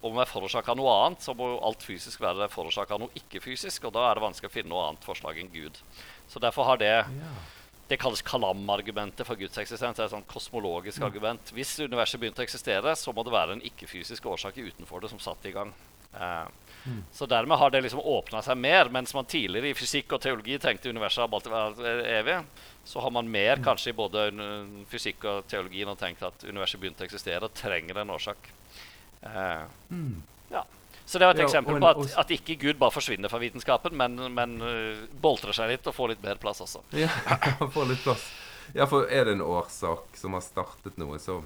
om det er forårsaka noe annet, så må jo alt fysisk være forårsaka noe ikke-fysisk. Og da er det vanskelig å finne noe annet forslag enn Gud. Så derfor har det Det kalles kalam-argumentet for Guds eksistens. Det er et sånt kosmologisk argument. Hvis universet begynte å eksistere, så må det være en ikke-fysisk årsak utenfor det som satte i gang. Uh, mm. Så dermed har det liksom åpna seg mer. Mens man tidligere i fysikk og teologi tenkte universet har alltid vært evig, så har man mer mm. kanskje i både fysikk og teologien og tenkt at universet begynte å eksistere og trenger en årsak. Uh, mm. ja. Så det var et ja, eksempel på at, at, ikke Gud bare forsvinner fra vitenskapen, men, men uh, boltrer seg litt og får litt mer plass også. Ja, får litt plass. Ja, for er det en årsak som har startet noe, så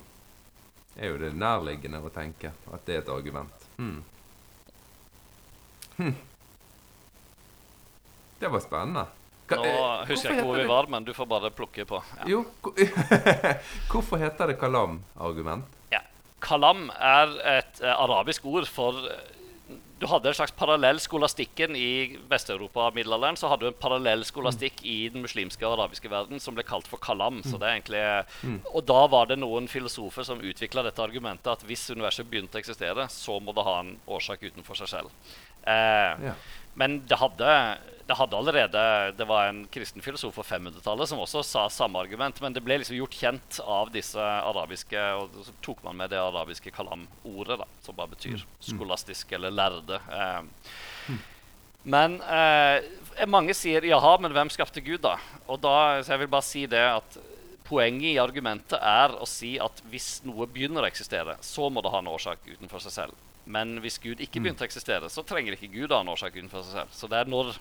er jo det nærliggende å tenke at det er et argument. Hmm. Hmm. Det var spennende. Nå eh, husker jeg ikke hvor vi var, men du får bare plukke på. Ja. Jo, hvorfor heter det kalam-argument? Kalam er et eh, arabisk ord for eh, Du hadde en slags parallell skolastikken i Vest-Europa middelalderen. Så hadde du en parallell skolastikk i den muslimske og arabiske verden som ble kalt for kalam. Så det er egentlig, mm. Og da var det noen filosofer som utvikla dette argumentet at hvis universet begynte å eksistere, så må det ha en årsak utenfor seg selv. Eh, ja. Men det hadde, det hadde allerede Det var en kristen filosof på 500-tallet som også sa samme argument, men det ble liksom gjort kjent av disse arabiske Og så tok man med det arabiske kalam-ordet, da, som bare betyr skolastisk eller lærde. Eh, men eh, mange sier jaha, men hvem skapte Gud, da? Og da, så jeg vil bare si det at Poenget i argumentet er å si at hvis noe begynner å eksistere, så må det ha en årsak utenfor seg selv. Men hvis Gud ikke begynte å eksistere, så trenger ikke Gud ha en årsak utenfor seg selv. Så det er når,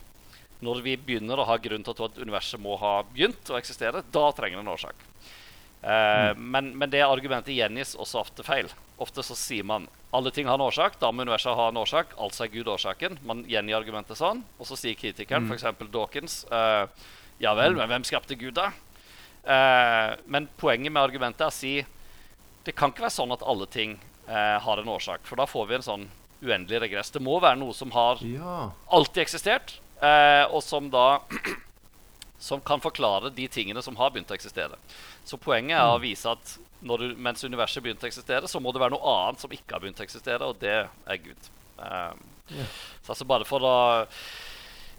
når vi begynner å ha grunn til å tro at universet må ha begynt å eksistere, da trenger det en årsak. Eh, men, men det argumentet gjengis også ofte feil. Ofte så sier man alle ting har en årsak, da må universet ha en årsak. Altså er Gud årsaken. Man gjengir argumentet sånn. Og så sier kritikeren, Mm. f.eks. Dawkins, eh, ja vel, men hvem skapte Gud, da? Eh, men poenget med argumentet er å si det kan ikke være sånn at alle ting eh, har en årsak. For da får vi en sånn uendelig regress. Det må være noe som har Ja. alltid eksistert, eh, og som da Som kan forklare de tingene som har begynt å eksistere. Så poenget er å vise at når du, mens universet begynte å eksistere, så må det være noe annet som ikke har begynt å eksistere, og det er Gud. Eh, yeah. Så altså bare for å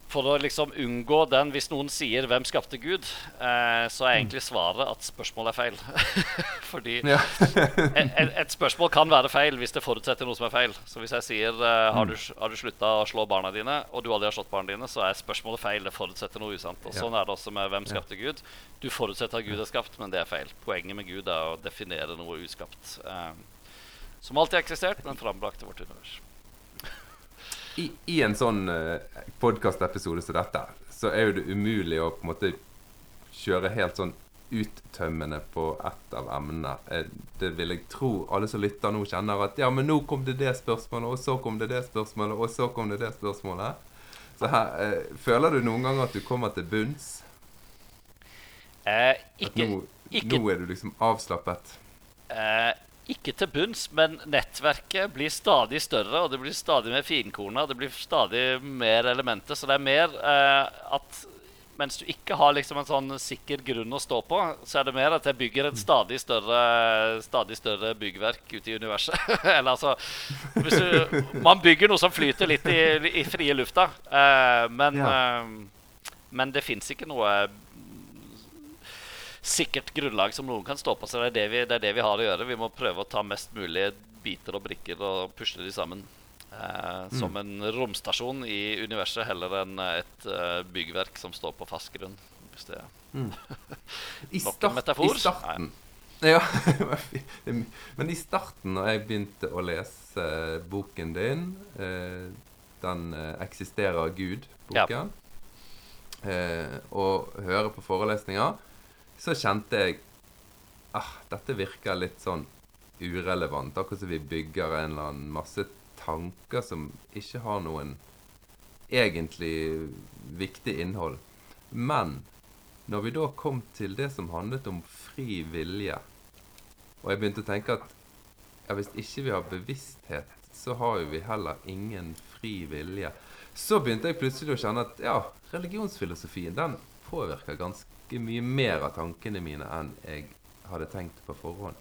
for å liksom unngå den Hvis noen sier 'Hvem skapte Gud?', eh, så er egentlig svaret at spørsmålet er feil. Fordi et, et- et spørsmål kan være feil hvis det forutsetter noe som er feil. Så hvis jeg sier eh, har, du, har du slutta å slå barna dine, og du aldri har slått barna dine, så er spørsmålet feil. Det forutsetter noe usant. Og Sånn er det også med 'Hvem skapte Gud?' Du forutsetter at Gud er skapt, men det er feil. Poenget med Gud er å definere noe uskapt. Eh, som alltid har eksistert, men frambrakte vårt univers. I, I en sånn uh, podkastepisode som dette, så er jo det umulig å på en måte kjøre helt sånn uttømmende på ett av emnene. Eh, Det vil jeg tro alle som lytter nå kjenner at ja, men nå kom det det spørsmålet, og så kom det det spørsmålet, og så kom det det spørsmålet. Så her, uh, Føler du noen ganger at du kommer til bunns? Eh, At ikke, nå, ikke- nå er du liksom avslappet? Eh, ikke til bunns, men nettverket blir stadig større, og det blir stadig mer finkorna. Det blir stadig mer elementer. Så det er mer eh, at mens du ikke har liksom en sånn sikker grunn å stå på, så er det mer at jeg bygger et stadig større, stadig større byggverk ute i universet. Eller altså du, Man bygger noe som flyter litt i, i frie lufta, eh, men, Ja. eh, men det fins ikke noe sikkert grunnlag som noen kan stå på. Så det er det, vi, det er det vi har å gjøre. Vi må prøve å ta mest mulig biter og brikker og pusle de sammen. Eh, Som en romstasjon i universet heller enn et uh, byggverk som står på fast grunn. Hvis det I, Nok en start? I starten Ja, men i starten, når jeg begynte å lese boken din, eh, den eh, 'Eksisterer Gud'-boken, eh, og høre på forelesninger, så kjente jeg ah, dette virker litt sånn urelevant. Akkurat som vi bygger en eller annen masse tanker som ikke har noen egentlig viktig innhold. Men når vi da kom til det som handlet om fri vilje, og jeg begynte å tenke at ja, hvis ikke vi har bevissthet, så har jo vi heller ingen fri vilje. Så begynte jeg plutselig å kjenne at ja, religionsfilosofien den påvirker ganske mye mer av tankene mine enn jeg hadde tenkt på forhånd.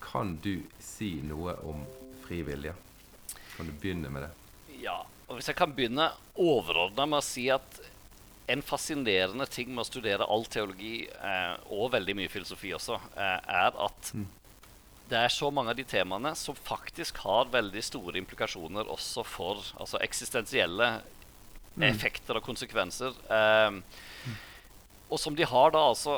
Kan du si noe om fri vilje? Kan du begynne med det? Ja, og Hvis jeg kan begynne overordna med å si at en fascinerende ting med å studere all teologi, eh, og veldig mye filosofi også, eh, er at det er så mange av de temaene som faktisk har veldig store implikasjoner også for altså eksistensielle effekter og konsekvenser. Um, og som de har da altså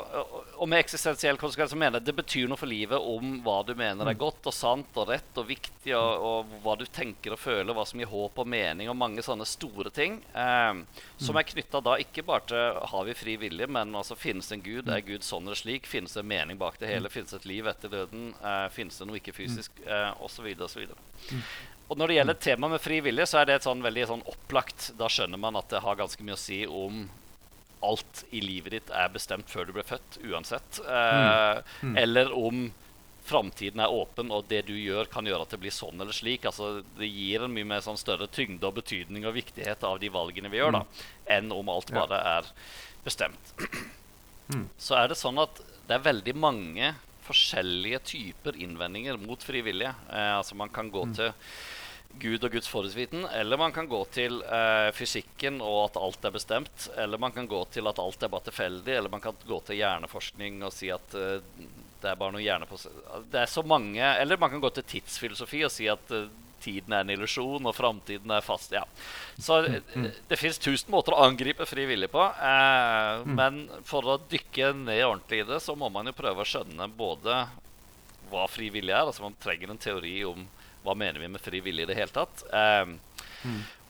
Og med eksistensiell konsekvens mener jeg det betyr noe for livet om hva du mener er godt og sant og rett og viktig, og, og hva du tenker og føler, hva som gir håp og mening, og mange sånne store ting. Eh, som er knytta da ikke bare til har vi fri vilje, men altså finnes det en gud, er Gud sånn eller slik, finnes det mening bak det hele, finnes det et liv etter døden, eh, finnes det noe ikke-fysisk, eh, så videre Og når det gjelder temaet med fri vilje, så er det et sånn veldig sånn opplagt Da skjønner man at det har ganske mye å si om alt i livet ditt er bestemt før du ble født, uansett. Eh, Eller om framtiden er åpen, og det du gjør, kan gjøre at det blir sånn eller slik. Altså, det gir en mye mer sånn større tyngde og betydning og viktighet av de valgene vi gjør, da, enn om alt bare er bestemt. Så er det sånn at det er veldig mange forskjellige typer innvendinger mot frivillige. Eh, altså Man kan gå til Gud og Guds forhetsviten, eller man kan gå til eh, fysikken og at alt er bestemt, eller man kan gå til at alt er bare tilfeldig, eller man kan gå til hjerneforskning og si at eh, det er bare noe hjerne på Det er så mange Eller man kan gå til tidsfilosofi og si at eh, tiden er en illusjon, og framtiden er fast. Ja. Så eh, det fins tusen måter å angripe fri vilje på. Eh, Mm. Men for å dykke ned ordentlig i det, så må man jo prøve å skjønne både hva fri vilje er. Altså Man trenger en teori om hva mener vi med fri vilje i det hele tatt. Eh,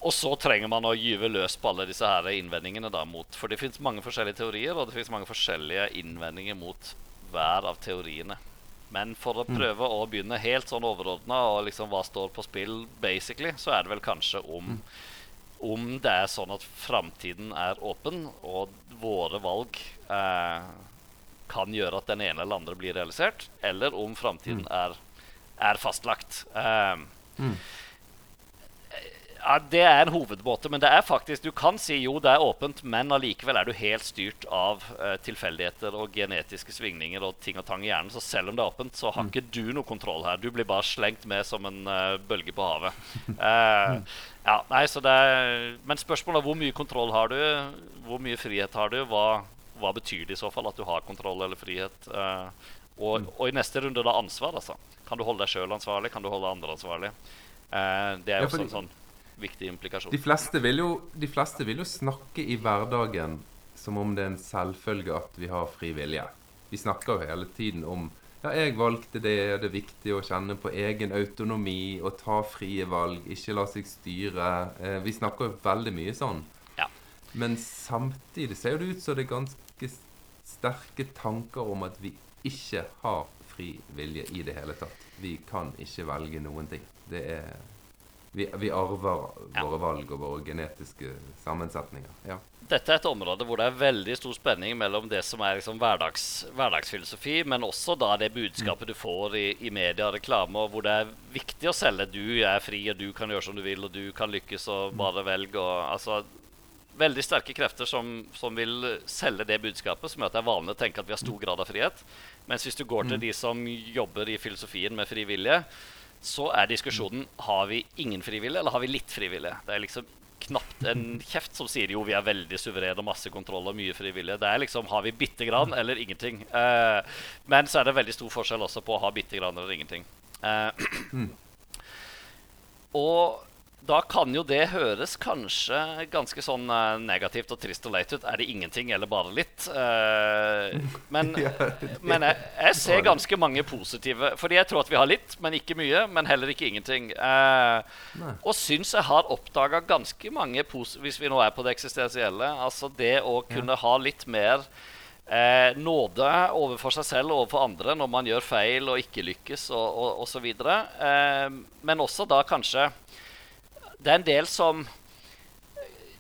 Og så trenger man å gyve løs på alle disse her innvendingene da mot For det fins mange forskjellige teorier, og det fins mange forskjellige innvendinger mot hver av teoriene. Men for å prøve å begynne helt sånn overordna og liksom hva står på spill, basically, så er det vel kanskje om om det er sånn at framtiden er åpen, og våre valg eh, kan gjøre at den ene eller andre blir realisert, eller om framtiden er, er fastlagt. Eh, ja, det er en hovedmåte, men det er faktisk Du kan si jo det er åpent, men allikevel er du helt styrt av uh, tilfeldigheter og genetiske svingninger og ting og tang i hjernen. Så selv om det er åpent, så har ikke du noe kontroll her. Du blir bare slengt med som en uh, bølge på havet. Uh, ja, nei, så det er, men spørsmålet er hvor mye kontroll har du? Hvor mye frihet har du? Hva, hva betyr det i så fall at du har kontroll eller frihet? Eh, og, og i neste runde da ansvar, altså. Kan du holde deg sjøl ansvarlig? Kan du holde andre ansvarlig? Eh, det er Ja, jo også en sånn viktig implikasjon. De fleste, vil jo, de fleste vil jo snakke i hverdagen som om det er en selvfølge at vi har fri vilje. Vi snakker jo hele tiden om ja, jeg valgte det, det er viktig å kjenne på egen autonomi og ta frie valg, ikke la seg styre. Eh, vi snakker jo veldig mye sånn. Ja. Men samtidig ser det ut som det er ganske sterke tanker om at vi ikke har fri vilje i det hele tatt. Vi kan ikke velge noen ting. Det er vi, vi arver Ja. våre valg og våre genetiske sammensetninger. Ja. Dette er et område hvor det er veldig stor spenning mellom det som er liksom hverdags, hverdagsfilosofi, men også da det budskapet du får i, i media og reklame, og hvor det er viktig å selge. Du er fri, og du kan gjøre som du vil, og du kan lykkes, og bare velg. Og, altså, veldig sterke krefter som, som vil selge det budskapet, som gjør at det er vanlig å tenke at vi har stor grad av frihet. Mens hvis du går til de som jobber i filosofien med frivillige, så er diskusjonen har vi ingen frivillige, eller har vi litt frivillige. Det er liksom knapt en kjeft som sier jo vi er veldig suverene og masse kontroll og mye frivillige. Det er liksom har vi bitte grann eller ingenting. Uh, men så er det veldig stor forskjell også på å ha bitte grann eller ingenting. Eh, og da kan jo det høres kanskje ganske sånn eh, negativt og trist og leit ut. Er det ingenting eller bare litt? Eh, men men jeg, jeg ser ganske mange positive Fordi jeg tror at vi har litt, men ikke mye. Men heller ikke ingenting. Eh, og syns jeg har oppdaga ganske mange positive Hvis vi nå er på det eksistensielle. Altså det å kunne ha litt mer eh, nåde overfor seg selv og overfor andre når man gjør feil og ikke lykkes og, og, og så. Eh, men også da kanskje Det er en del som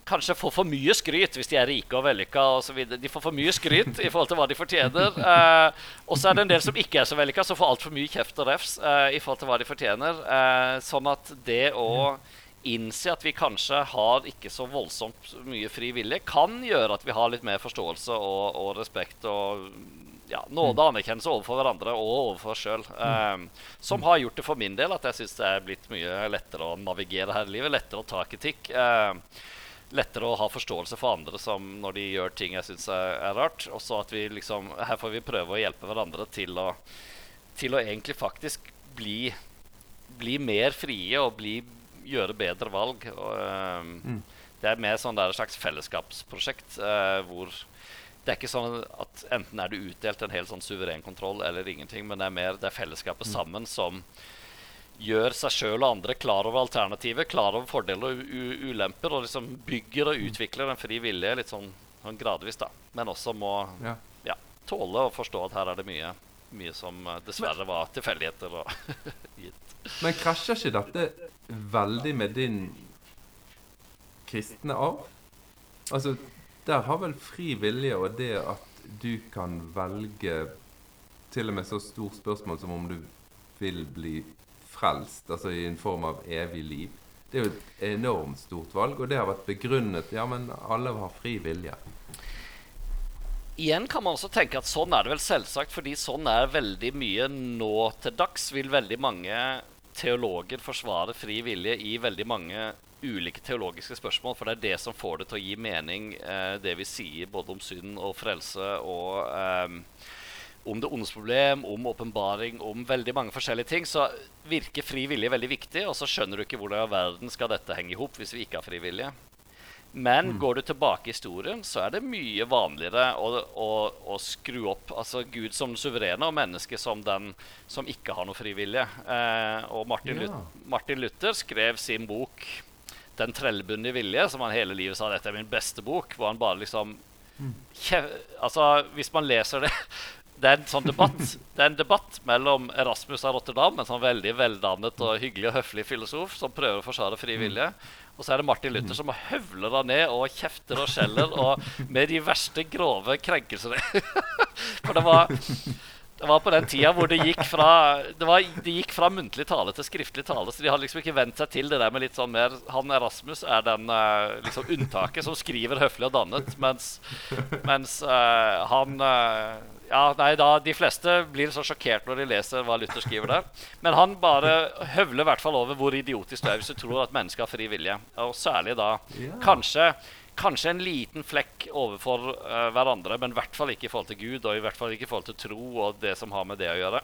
kanskje får for mye skryt hvis de er rike og vellykka osv. De får for mye skryt i forhold til hva de fortjener. Eh, og så er det en del som ikke er så vellykka, som får altfor mye kjeft og refs eh, i forhold til hva de fortjener. Eh, sånn at det å innse at vi kanskje har ikke så voldsomt mye fri vilje, kan gjøre at vi har litt mer forståelse og, og respekt og ja, nåde og anerkjennelse overfor hverandre og overfor oss sjøl. som har gjort det for min del at jeg syns det er blitt mye lettere å navigere her i livet. Lettere å ta kritikk. Um, lettere å ha forståelse for andre som når de gjør ting jeg syns er, er rart. Og så at vi liksom Her får vi prøve å hjelpe hverandre til å, til å egentlig faktisk bli, bli mer frie og bli, gjøre bedre valg. Og, eh, Det er mer sånn der slags fellesskapsprosjekt uh, hvor det er ikke sånn at enten er du utdelt en helt sånn suveren kontroll eller ingenting, men det er mer det er fellesskapet sammen som gjør seg sjøl og andre klar over alternativet, klar over fordeler og ulemper, og liksom bygger og utvikler en fri vilje litt sånn, sånn gradvis, da. Men også må Ja. ja, tåle å forstå at her er det mye, mye som eh, dessverre var tilfeldigheter og gitt. Men krasjer ikke dette veldig med din kristne arv? Altså, der har vel fri vilje og det at du kan velge til og med så stort spørsmål som om du vil bli frelst, altså i en form av evig liv. Det er jo et enormt stort valg, og det har vært begrunnet Ja, men alle har fri vilje. Igjen kan man også tenke at sånn er det vel selvsagt, fordi sånn er veldig mye nå til dags. Vil veldig mange teologer forsvare fri vilje i veldig mange ulike teologiske spørsmål, for det er det som får det til å gi mening, eh, det vi sier både om synd og frelse og eh, om det ondes problem, om åpenbaring, om veldig mange forskjellige ting, så virker fri vilje veldig viktig, og så skjønner du ikke hvordan i verden skal dette henge i hop hvis vi ikke har fri vilje. Men mm. går du tilbake i historien, så er det mye vanligere å, å, å skru opp altså Gud som den suverene og mennesket som den som ikke har noe frivillige. Eh, og Martin, ja. Luther, Martin, Luther, skrev sin bok 'Den trellbundne vilje', som han hele livet sa dette er min beste bok. hvor han bare liksom mm. Altså, Hvis man leser det det er en sånn debatt Det er en debatt mellom Erasmus av Rotterdam, en sånn veldig veldannet og hyggelig og høflig filosof som prøver å forsvare fri vilje, mm. Og så er det Martin Luther som høvler da ned og kjefter og skjeller og med de verste grove krenkelsene. For det var, det var på den tida hvor det gikk fra det, var, det gikk fra muntlig tale til skriftlig tale. Så de hadde liksom ikke vent seg til det der med litt sånn mer Han Erasmus er den uh, liksom unntaket som skriver høflig og dannet, mens, mens uh, han uh, ja, nei, da, De fleste blir så sjokkert når de leser hva Luther skriver der. Men han bare høvler i hvert fall over hvor idiotisk det er hvis du tror at mennesker har fri vilje. Og særlig da yeah. kanskje, kanskje en liten flekk overfor uh, hverandre, men i hvert fall ikke i forhold til Gud, og i hvert fall ikke i forhold til tro og det som har med det å gjøre.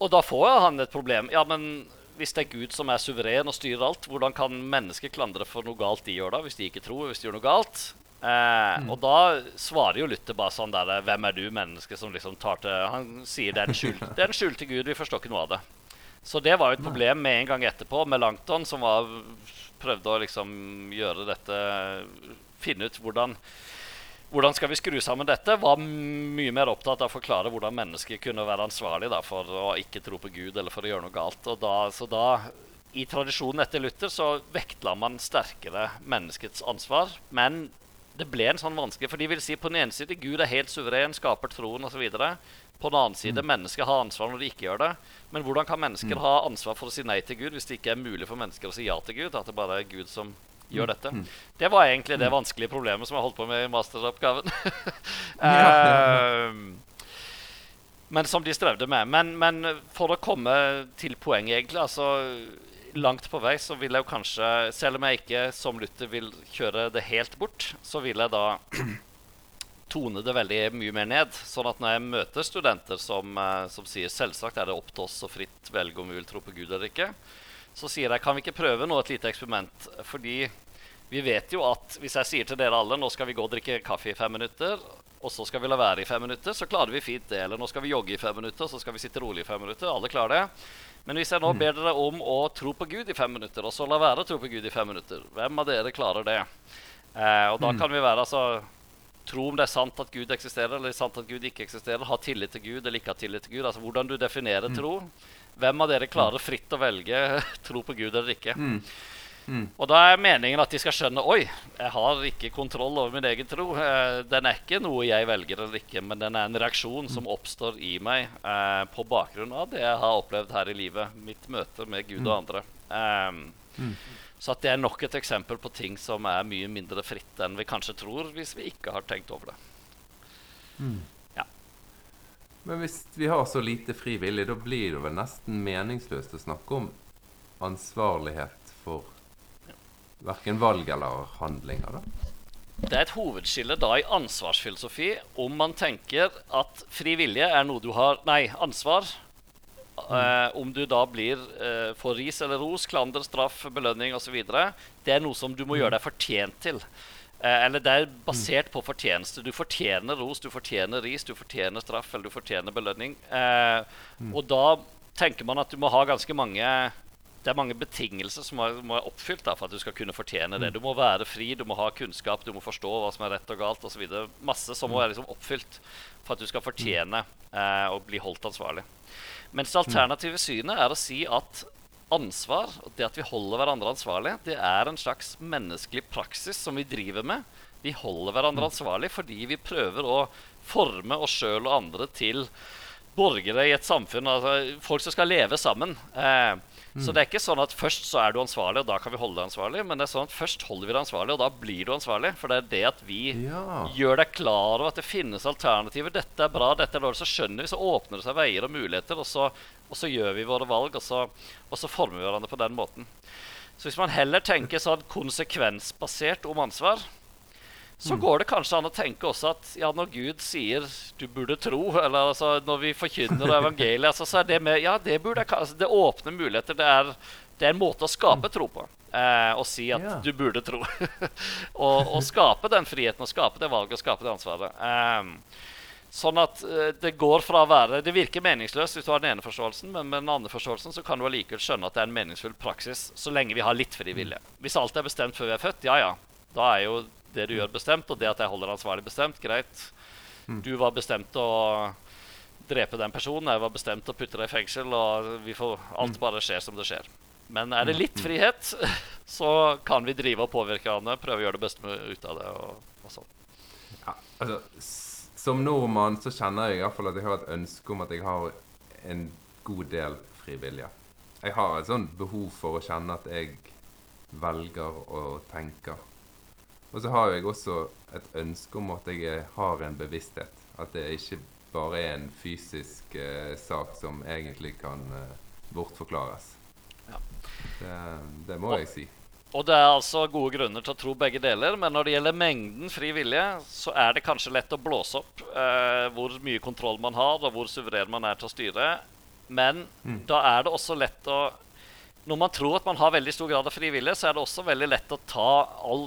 Og da får han et problem. Ja, men hvis det er Gud som er suveren og styrer alt, hvordan kan mennesker klandre for noe galt de gjør da, hvis de ikke tror, hvis de gjør noe galt? Eh, mm. Og da svarer jo Luther bare sånn der Hvem er du, menneske, som liksom tar til Han sier det er en skyld, det er en skjult til Gud. Vi forstår ikke noe av det. Så det var jo et problem med en gang etterpå med Langton, som var, prøvde å liksom gjøre dette Finne ut hvordan hvordan skal vi skru sammen dette? Var mye mer opptatt av å forklare hvordan mennesker kunne være ansvarlig da, for å ikke tro på Gud eller for å gjøre noe galt. Da, så da, I tradisjonen etter Luther så vektla man sterkere menneskets ansvar. Men det ble en sånn vanskelig For de vil si på den ene side Gud er helt suveren, skaper troen osv. På den annen side mm. mennesker har ansvar når de ikke gjør det. Men hvordan kan mennesker mm. ha ansvar for å si nei til Gud hvis det ikke er mulig for mennesker å si ja til Gud? At det bare er Gud som gjør mm. dette. Mm. Det var egentlig det mm. vanskelige problemet som jeg holdt på med i masteroppgaven. uh, men som de strevde med. Men, men, for å komme til poenget, egentlig altså langt på vei så vil jeg jo kanskje, selv om jeg ikke som Luther vil kjøre det helt bort, så vil jeg da tone det veldig mye mer ned. Sånn at når jeg møter studenter som, eh, som sier selvsagt er det opp til oss å fritt velge om vi vil tro på Gud eller ikke, så sier jeg kan vi ikke prøve nå et lite eksperiment. Fordi vi vet jo at hvis jeg sier til dere alle nå skal vi gå og drikke kaffe i fem minutter, og så skal vi la være i fem minutter, så klarer vi fint det. Eller nå skal vi jogge i fem minutter, og så skal vi sitte rolig i fem minutter. Alle klarer det. Men hvis jeg nå mm. ber dere om å tro på Gud i fem minutter, og så la være å tro på Gud i fem minutter, hvem av dere klarer det? Eh, og da mm. kan vi være altså Tro om det er sant at Gud eksisterer, eller sant at Gud ikke eksisterer. Ha tillit til Gud eller ikke ha tillit til Gud. Altså Hvordan du definerer mm. tro. Hvem av dere klarer fritt å velge tro på Gud eller ikke? Mm. Mm. Og da er meningen at de skal skjønne Oi, jeg har ikke kontroll over min egen tro. Eh, den er ikke noe jeg velger eller ikke, men den er en reaksjon som oppstår i meg eh, på bakgrunn av det jeg har opplevd her i livet. Mitt møte med Gud og mm. andre. Um, mm. Så det er nok et eksempel på ting som er mye mindre fritt enn vi kanskje tror hvis vi ikke har tenkt over det. Mm. Ja. Men hvis vi har så lite frivillig, da blir det vel nesten meningsløst å snakke om ansvarlighet for Verken valg eller handlinger, da. Det er et hovedskille da i ansvarsfilosofi om man tenker at fri vilje er noe du har Nei, ansvar. Eh, om du da blir eh, får ris eller ros, klander, straff, belønning osv. Det er noe som du må gjøre deg fortjent til. Eh, eller det er basert på fortjeneste. Du fortjener ros, du fortjener ris, du fortjener straff eller du fortjener belønning. Eh. Og da tenker man at du må ha ganske mange det er mange betingelser som må være oppfylt da, for at du skal kunne fortjene det. Mm. Du må være fri, du må ha kunnskap, du må forstå hva som er rett og galt osv. Masse som må mm. være liksom oppfylt for at du skal fortjene eh, å bli holdt ansvarlig. Mens det alternative synet er å si at ansvar, det at vi holder hverandre ansvarlig, det er en slags menneskelig praksis som vi driver med. Vi holder hverandre mm. ansvarlig fordi vi prøver å forme oss sjøl og andre til borgere i et samfunn, altså folk som skal leve sammen. Eh, Mm. Så det er ikke sånn at først så er du ansvarlig, og da kan vi holde deg ansvarlig. Men det er sånn at først holder vi deg ansvarlig, og da blir du ansvarlig. For det er det at vi ja. gjør deg klar over at det finnes alternativer. Dette er bra, dette er dårlig. Så skjønner vi, så åpner det seg veier og muligheter. Og så og så gjør vi våre valg, og så, og så former vi hverandre på den måten. Så hvis man heller tenker sånn konsekvensbasert om ansvar, så mm. går det kanskje an å tenke også at ja, når Gud sier 'du burde tro', eller altså, når vi forkynner evangeliet, altså, så er det med Ja, det burde altså, Det åpner muligheter. Det er, det er en måte å skape tro på. Eh, å si at ja. du burde tro. og, og, skape den friheten, og skape det valget, og skape det ansvaret. Eh, sånn at eh, det går fra å være Det virker meningsløst hvis du har den ene forståelsen, men med den andre forståelsen så kan du allikevel skjønne at det er en meningsfull praksis så lenge vi har litt fri vilje. Hvis alt er bestemt før vi er født, ja ja. Da er jo det du gjør, bestemt, og det at jeg holder ansvarlig bestemt, greit. Mm. Du var bestemt å drepe den personen, jeg var bestemt å putte deg i fengsel, og vi får, alt mm. bare skjer som det skjer. Men er det litt mm. frihet, så kan vi drive og påvirke hverandre, prøve å gjøre det beste ut av det. og, og sånn. Ja, altså, som nordmann så kjenner jeg i hvert fall at jeg har et ønske om at jeg har en god del frivillige. Jeg har et sånt behov for å kjenne at jeg velger og tenker. Og så har jeg også et ønske om at jeg har en bevissthet. At det ikke bare er en fysisk eh, sak som egentlig kan eh, bortforklares. Ja. Det, det, må og, jeg si. Og det er altså gode grunner til å tro begge deler, men når det gjelder mengden fri vilje, så er det kanskje lett å blåse opp eh, hvor mye kontroll man har, og hvor suveren man er til å styre. Men mm. da er det også lett å Når man tror at man har veldig stor grad av fri vilje, så er det også veldig lett å ta all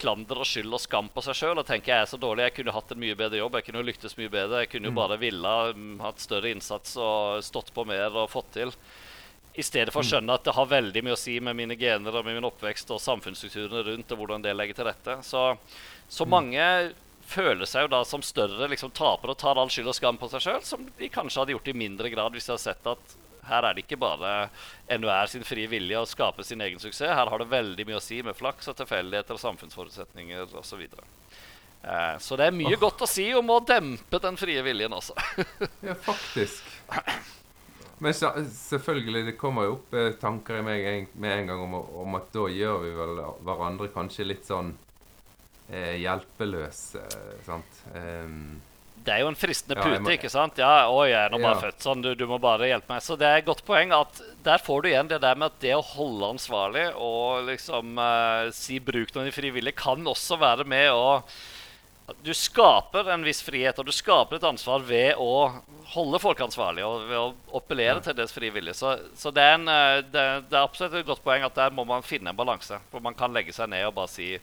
klander og skyld og skam på seg sjøl og tenker jeg er så dårlig, jeg kunne hatt en mye bedre jobb, jeg kunne lyktes mye bedre, jeg kunne jo mm. bare ville mm, hatt større innsats og stått på mer og fått til. I stedet for å mm. skjønne at det har veldig mye å si med mine gener og med min oppvekst og samfunnsstrukturene rundt og hvordan det legger til rette. Så, så mange føler seg jo da som større liksom, tapere og tar all skyld og skam på seg sjøl, som de kanskje hadde gjort i mindre grad hvis de hadde sett at her er det ikke bare enhver sin frie vilje å skape sin egen suksess. Her har det veldig mye å si med flaks og tilfeldigheter og samfunnsforutsetninger osv. Eh, så det er mye oh. godt å si om å dempe den frie viljen også. ja, faktisk. Men selvfølgelig, det kommer jo opp eh, tanker i meg med en gang om, om, at da gjør vi vel hverandre kanskje litt sånn eh, hjelpeløse. sant? Um, det er jo en fristende pute, ja, må... ikke sant? Ja, 'Oi, jeg er nå bare ja. født sånn, du, du, må bare hjelpe meg.' Så det er et godt poeng at der får du igjen det der med at det å holde ansvarlig og liksom uh, si 'bruk noen frivillige' kan også være med å Du skaper en viss frihet, og du skaper et ansvar ved å holde folk ansvarlige og ved å appellere ja. til deres frivillige. Så, så det, er en, eh, det, det, er absolutt et godt poeng at der må man finne en balanse. Hvor man kan legge seg ned og bare si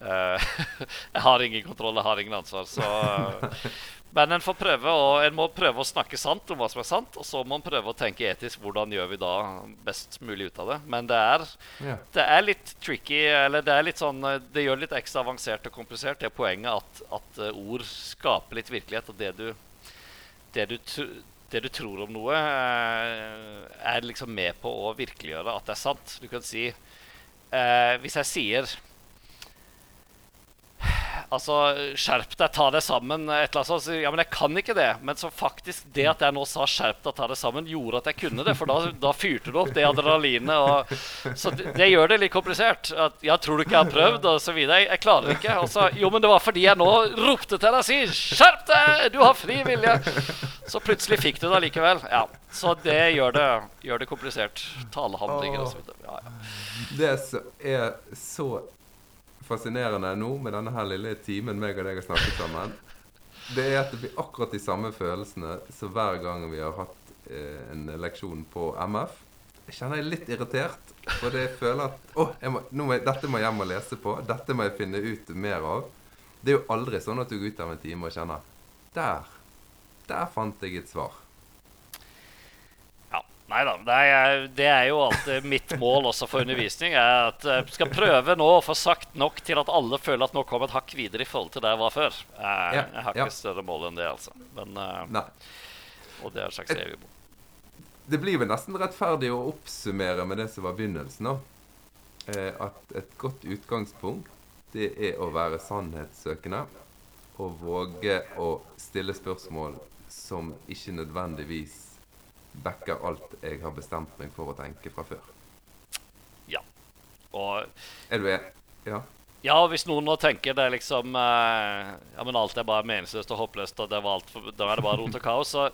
jeg har ingen kontroll, jeg har ingen ansvar. Så, uh, men en, får prøve en må prøve å snakke sant om hva som er sant, og så må en prøve å tenke etisk hvordan gjør vi da best mulig ut av det. Men det er, yeah. det er litt tricky, eller det er litt sånn Det gjør det litt ekstra avansert og komplisert, det er poenget at, at ord skaper litt virkelighet. Og det du, det du, det du tror om noe, er liksom med på å virkeliggjøre at det er sant. Du kan si Hvis jeg sier Altså, skjerp deg, ta det sammen. Et eller annet sånt. Ja, men jeg kan ikke det. Men så faktisk det at jeg nå sa skjerp deg, ta det sammen, gjorde at jeg kunne det. For da, da fyrte du opp det adrenalinet. Og, så det, det, gjør det litt komplisert. At, ja, tror du ikke jeg har prøvd? Og så videre. Jeg, jeg klarer ikke. Og så, jo, men det var fordi jeg nå ropte til deg og sier skjerp deg! Du har fri vilje. Så plutselig fikk du det allikevel. Ja. Så det gjør det, gjør det komplisert. Talehandlinger og så videre. Ja, ja. Det er så fascinerende nå med denne her lille timen meg og deg har snakket sammen, det er at det blir akkurat de samme følelsene som hver gang vi har hatt eh, en leksjon på MF. Jeg kjenner jeg litt irritert, for jeg føler at å, må, må, dette må jeg hjem og lese på. Dette må jeg finne ut mer av. Det er jo aldri sånn at du går ut av en time og kjenner Der! Der fant jeg et svar. Nei da. Det er, det jo alltid mitt mål også for undervisning. er at Jeg skal prøve nå å få sagt nok til at alle føler at nå kommer et hakk videre i forhold til der jeg var før. Jeg, jeg har ikke større mål enn det, altså. Men, uh, og det er et slags evig mål. Det blir vel nesten rettferdig å oppsummere med det som var begynnelsen. Eh, at et godt utgangspunkt det er å være sannhetssøkende. Og våge å stille spørsmål som ikke nødvendigvis backer alt jeg har bestemt meg for å tenke fra før. Ja. Og Er du enig? Ja. Ja, hvis noen nå tenker det er liksom eh, Ja, men alt er bare meningsløst og håpløst, og det var alt for, da er det bare rot og kaos, så,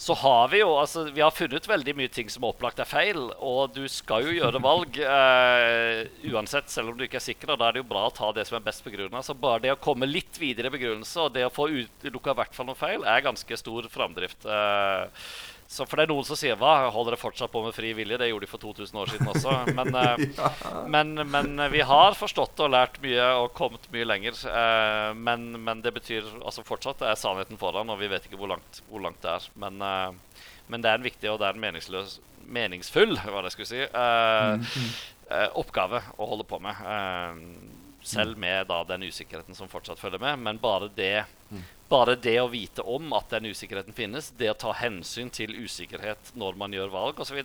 så har vi jo altså, vi har funnet veldig mye ting som opplagt er feil. Og du skal jo gjøre valg eh, uansett, selv om du ikke er sikker. Og da er det jo bra å ta det som er best begrunna. Så bare det å komme litt videre i begrunnelse og det å få utelukka i hvert fall noe feil, er ganske stor framdrift. Uh, så for det er noen som sier hva, holder dere fortsatt på med fri vilje? Det gjorde de for 2000 år siden også. Men, ja. men, men vi har forstått og lært mye og kommet mye lenger. Men, men, det betyr altså fortsatt det er sannheten foran, og vi vet ikke hvor langt, hvor langt det er. Men, det er en viktig og det er en meningsløs, meningsfull hva det skulle si, mm. oppgave å holde på med. Selv med da, den usikkerheten som fortsatt følger med. Men bare det, bare det å vite om at den usikkerheten finnes, det å ta hensyn til usikkerhet når man gjør valg osv.,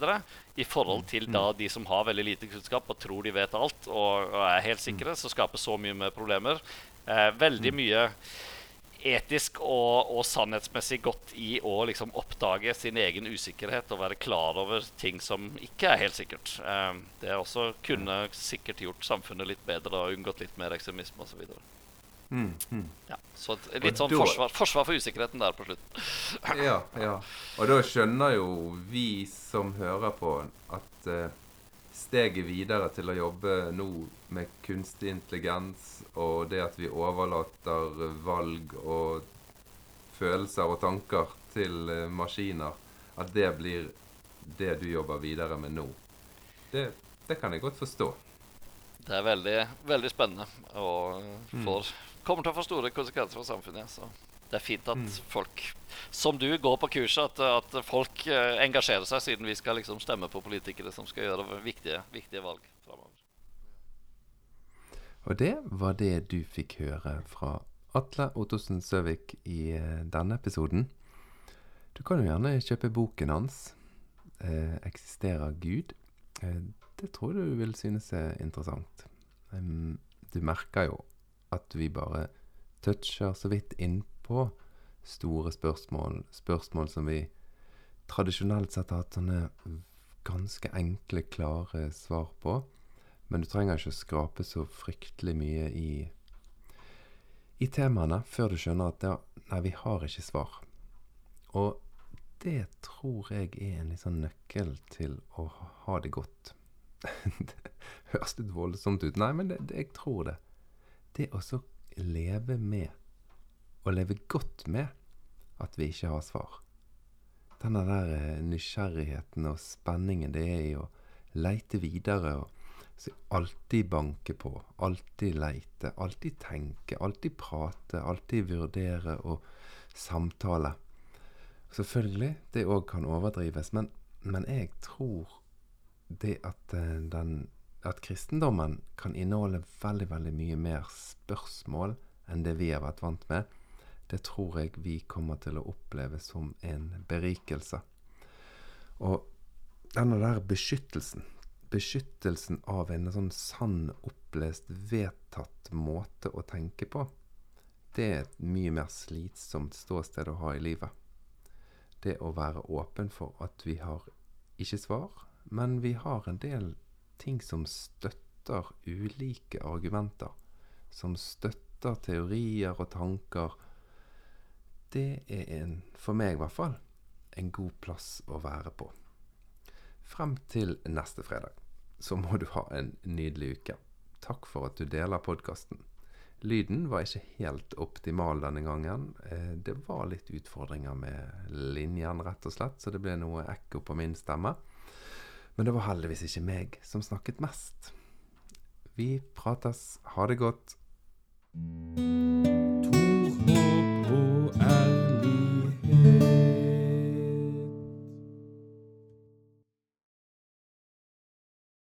i forhold til da de som har veldig lite kunnskap og tror de vet alt og, og er helt sikre, så skaper så mye med problemer. Eh, veldig mye etisk og, og, sannhetsmessig godt i å liksom oppdage sin egen usikkerhet og være klar over ting som ikke er helt sikkert. Eh, det også kunne sikkert gjort samfunnet litt bedre og unngått litt mer ekstremisme osv. Mm, mm. Ja, så litt sånn forsvar, forsvar, for usikkerheten der på slutten. ja, ja. Og da skjønner jo vi som hører på, at uh, steget videre til å jobbe nå med kunstig intelligens og det at vi overlater valg og følelser og tanker til eh, maskiner, at det blir det du jobber videre med nå. Det, det kan jeg godt forstå. Det er veldig, veldig spennende og mm. får, mm. kommer til å få store konsekvenser for samfunnet. Så det er fint at mm. folk som du går på kurset, at, at, folk eh, engasjerer seg, siden vi skal liksom stemme på politikere som skal gjøre viktige, viktige valg framover. Og det var det du fikk høre fra Atle Ottosen Søvik i eh, denne episoden. Du kan jo gjerne kjøpe boken hans, eh, 'Eksisterer Gud'. Eh, det tror du vil synes er interessant. Um, du merker jo at vi bare toucher så vidt innpå store spørsmål. Spørsmål som vi tradisjonelt sett har hatt sånne ganske enkle, klare svar på. Men du trenger ikke å skrape så fryktelig mye i, i temaene før du skjønner at ja, nei, vi har ikke svar. Og det tror jeg er en litt sånn nøkkel til å ha det godt. det høres litt voldsomt ut. Nei, men det, det, jeg tror det. Det å så leve med, og leve godt med, at vi ikke har svar. Denne der eh, nysgjerrigheten og spenningen det er i å leite videre. og alltid banke på, alltid leite, alltid tenke, alltid prate, alltid vurdere og samtale. Selvfølgelig, det òg kan overdrives, men, men, jeg tror det at, eh, den, at kristendommen kan inneholde veldig, veldig mye mer spørsmål enn det vi har vært vant med, det tror jeg vi kommer til å oppleve som en berikelse. Og denne der beskyttelsen, beskyttelsen av en sånn sann, opplest, vedtatt måte å tenke på, det er et mye mer slitsomt ståsted å ha i livet. Det å være åpen for at vi har ikke svar, men vi har en del ting som støtter ulike argumenter. Som støtter teorier og tanker. Det er en, for meg i hvert fall, en god plass å være på. Frem til neste fredag så må du ha en nydelig uke. Takk for at du deler podkasten. Lyden var ikke helt optimal denne gangen. Eh, det var litt utfordringer med linjen, rett og slett, så det ble noe ekko på min stemme. Men det var heldigvis ikke meg som snakket mest. Vi prates. Ha det godt.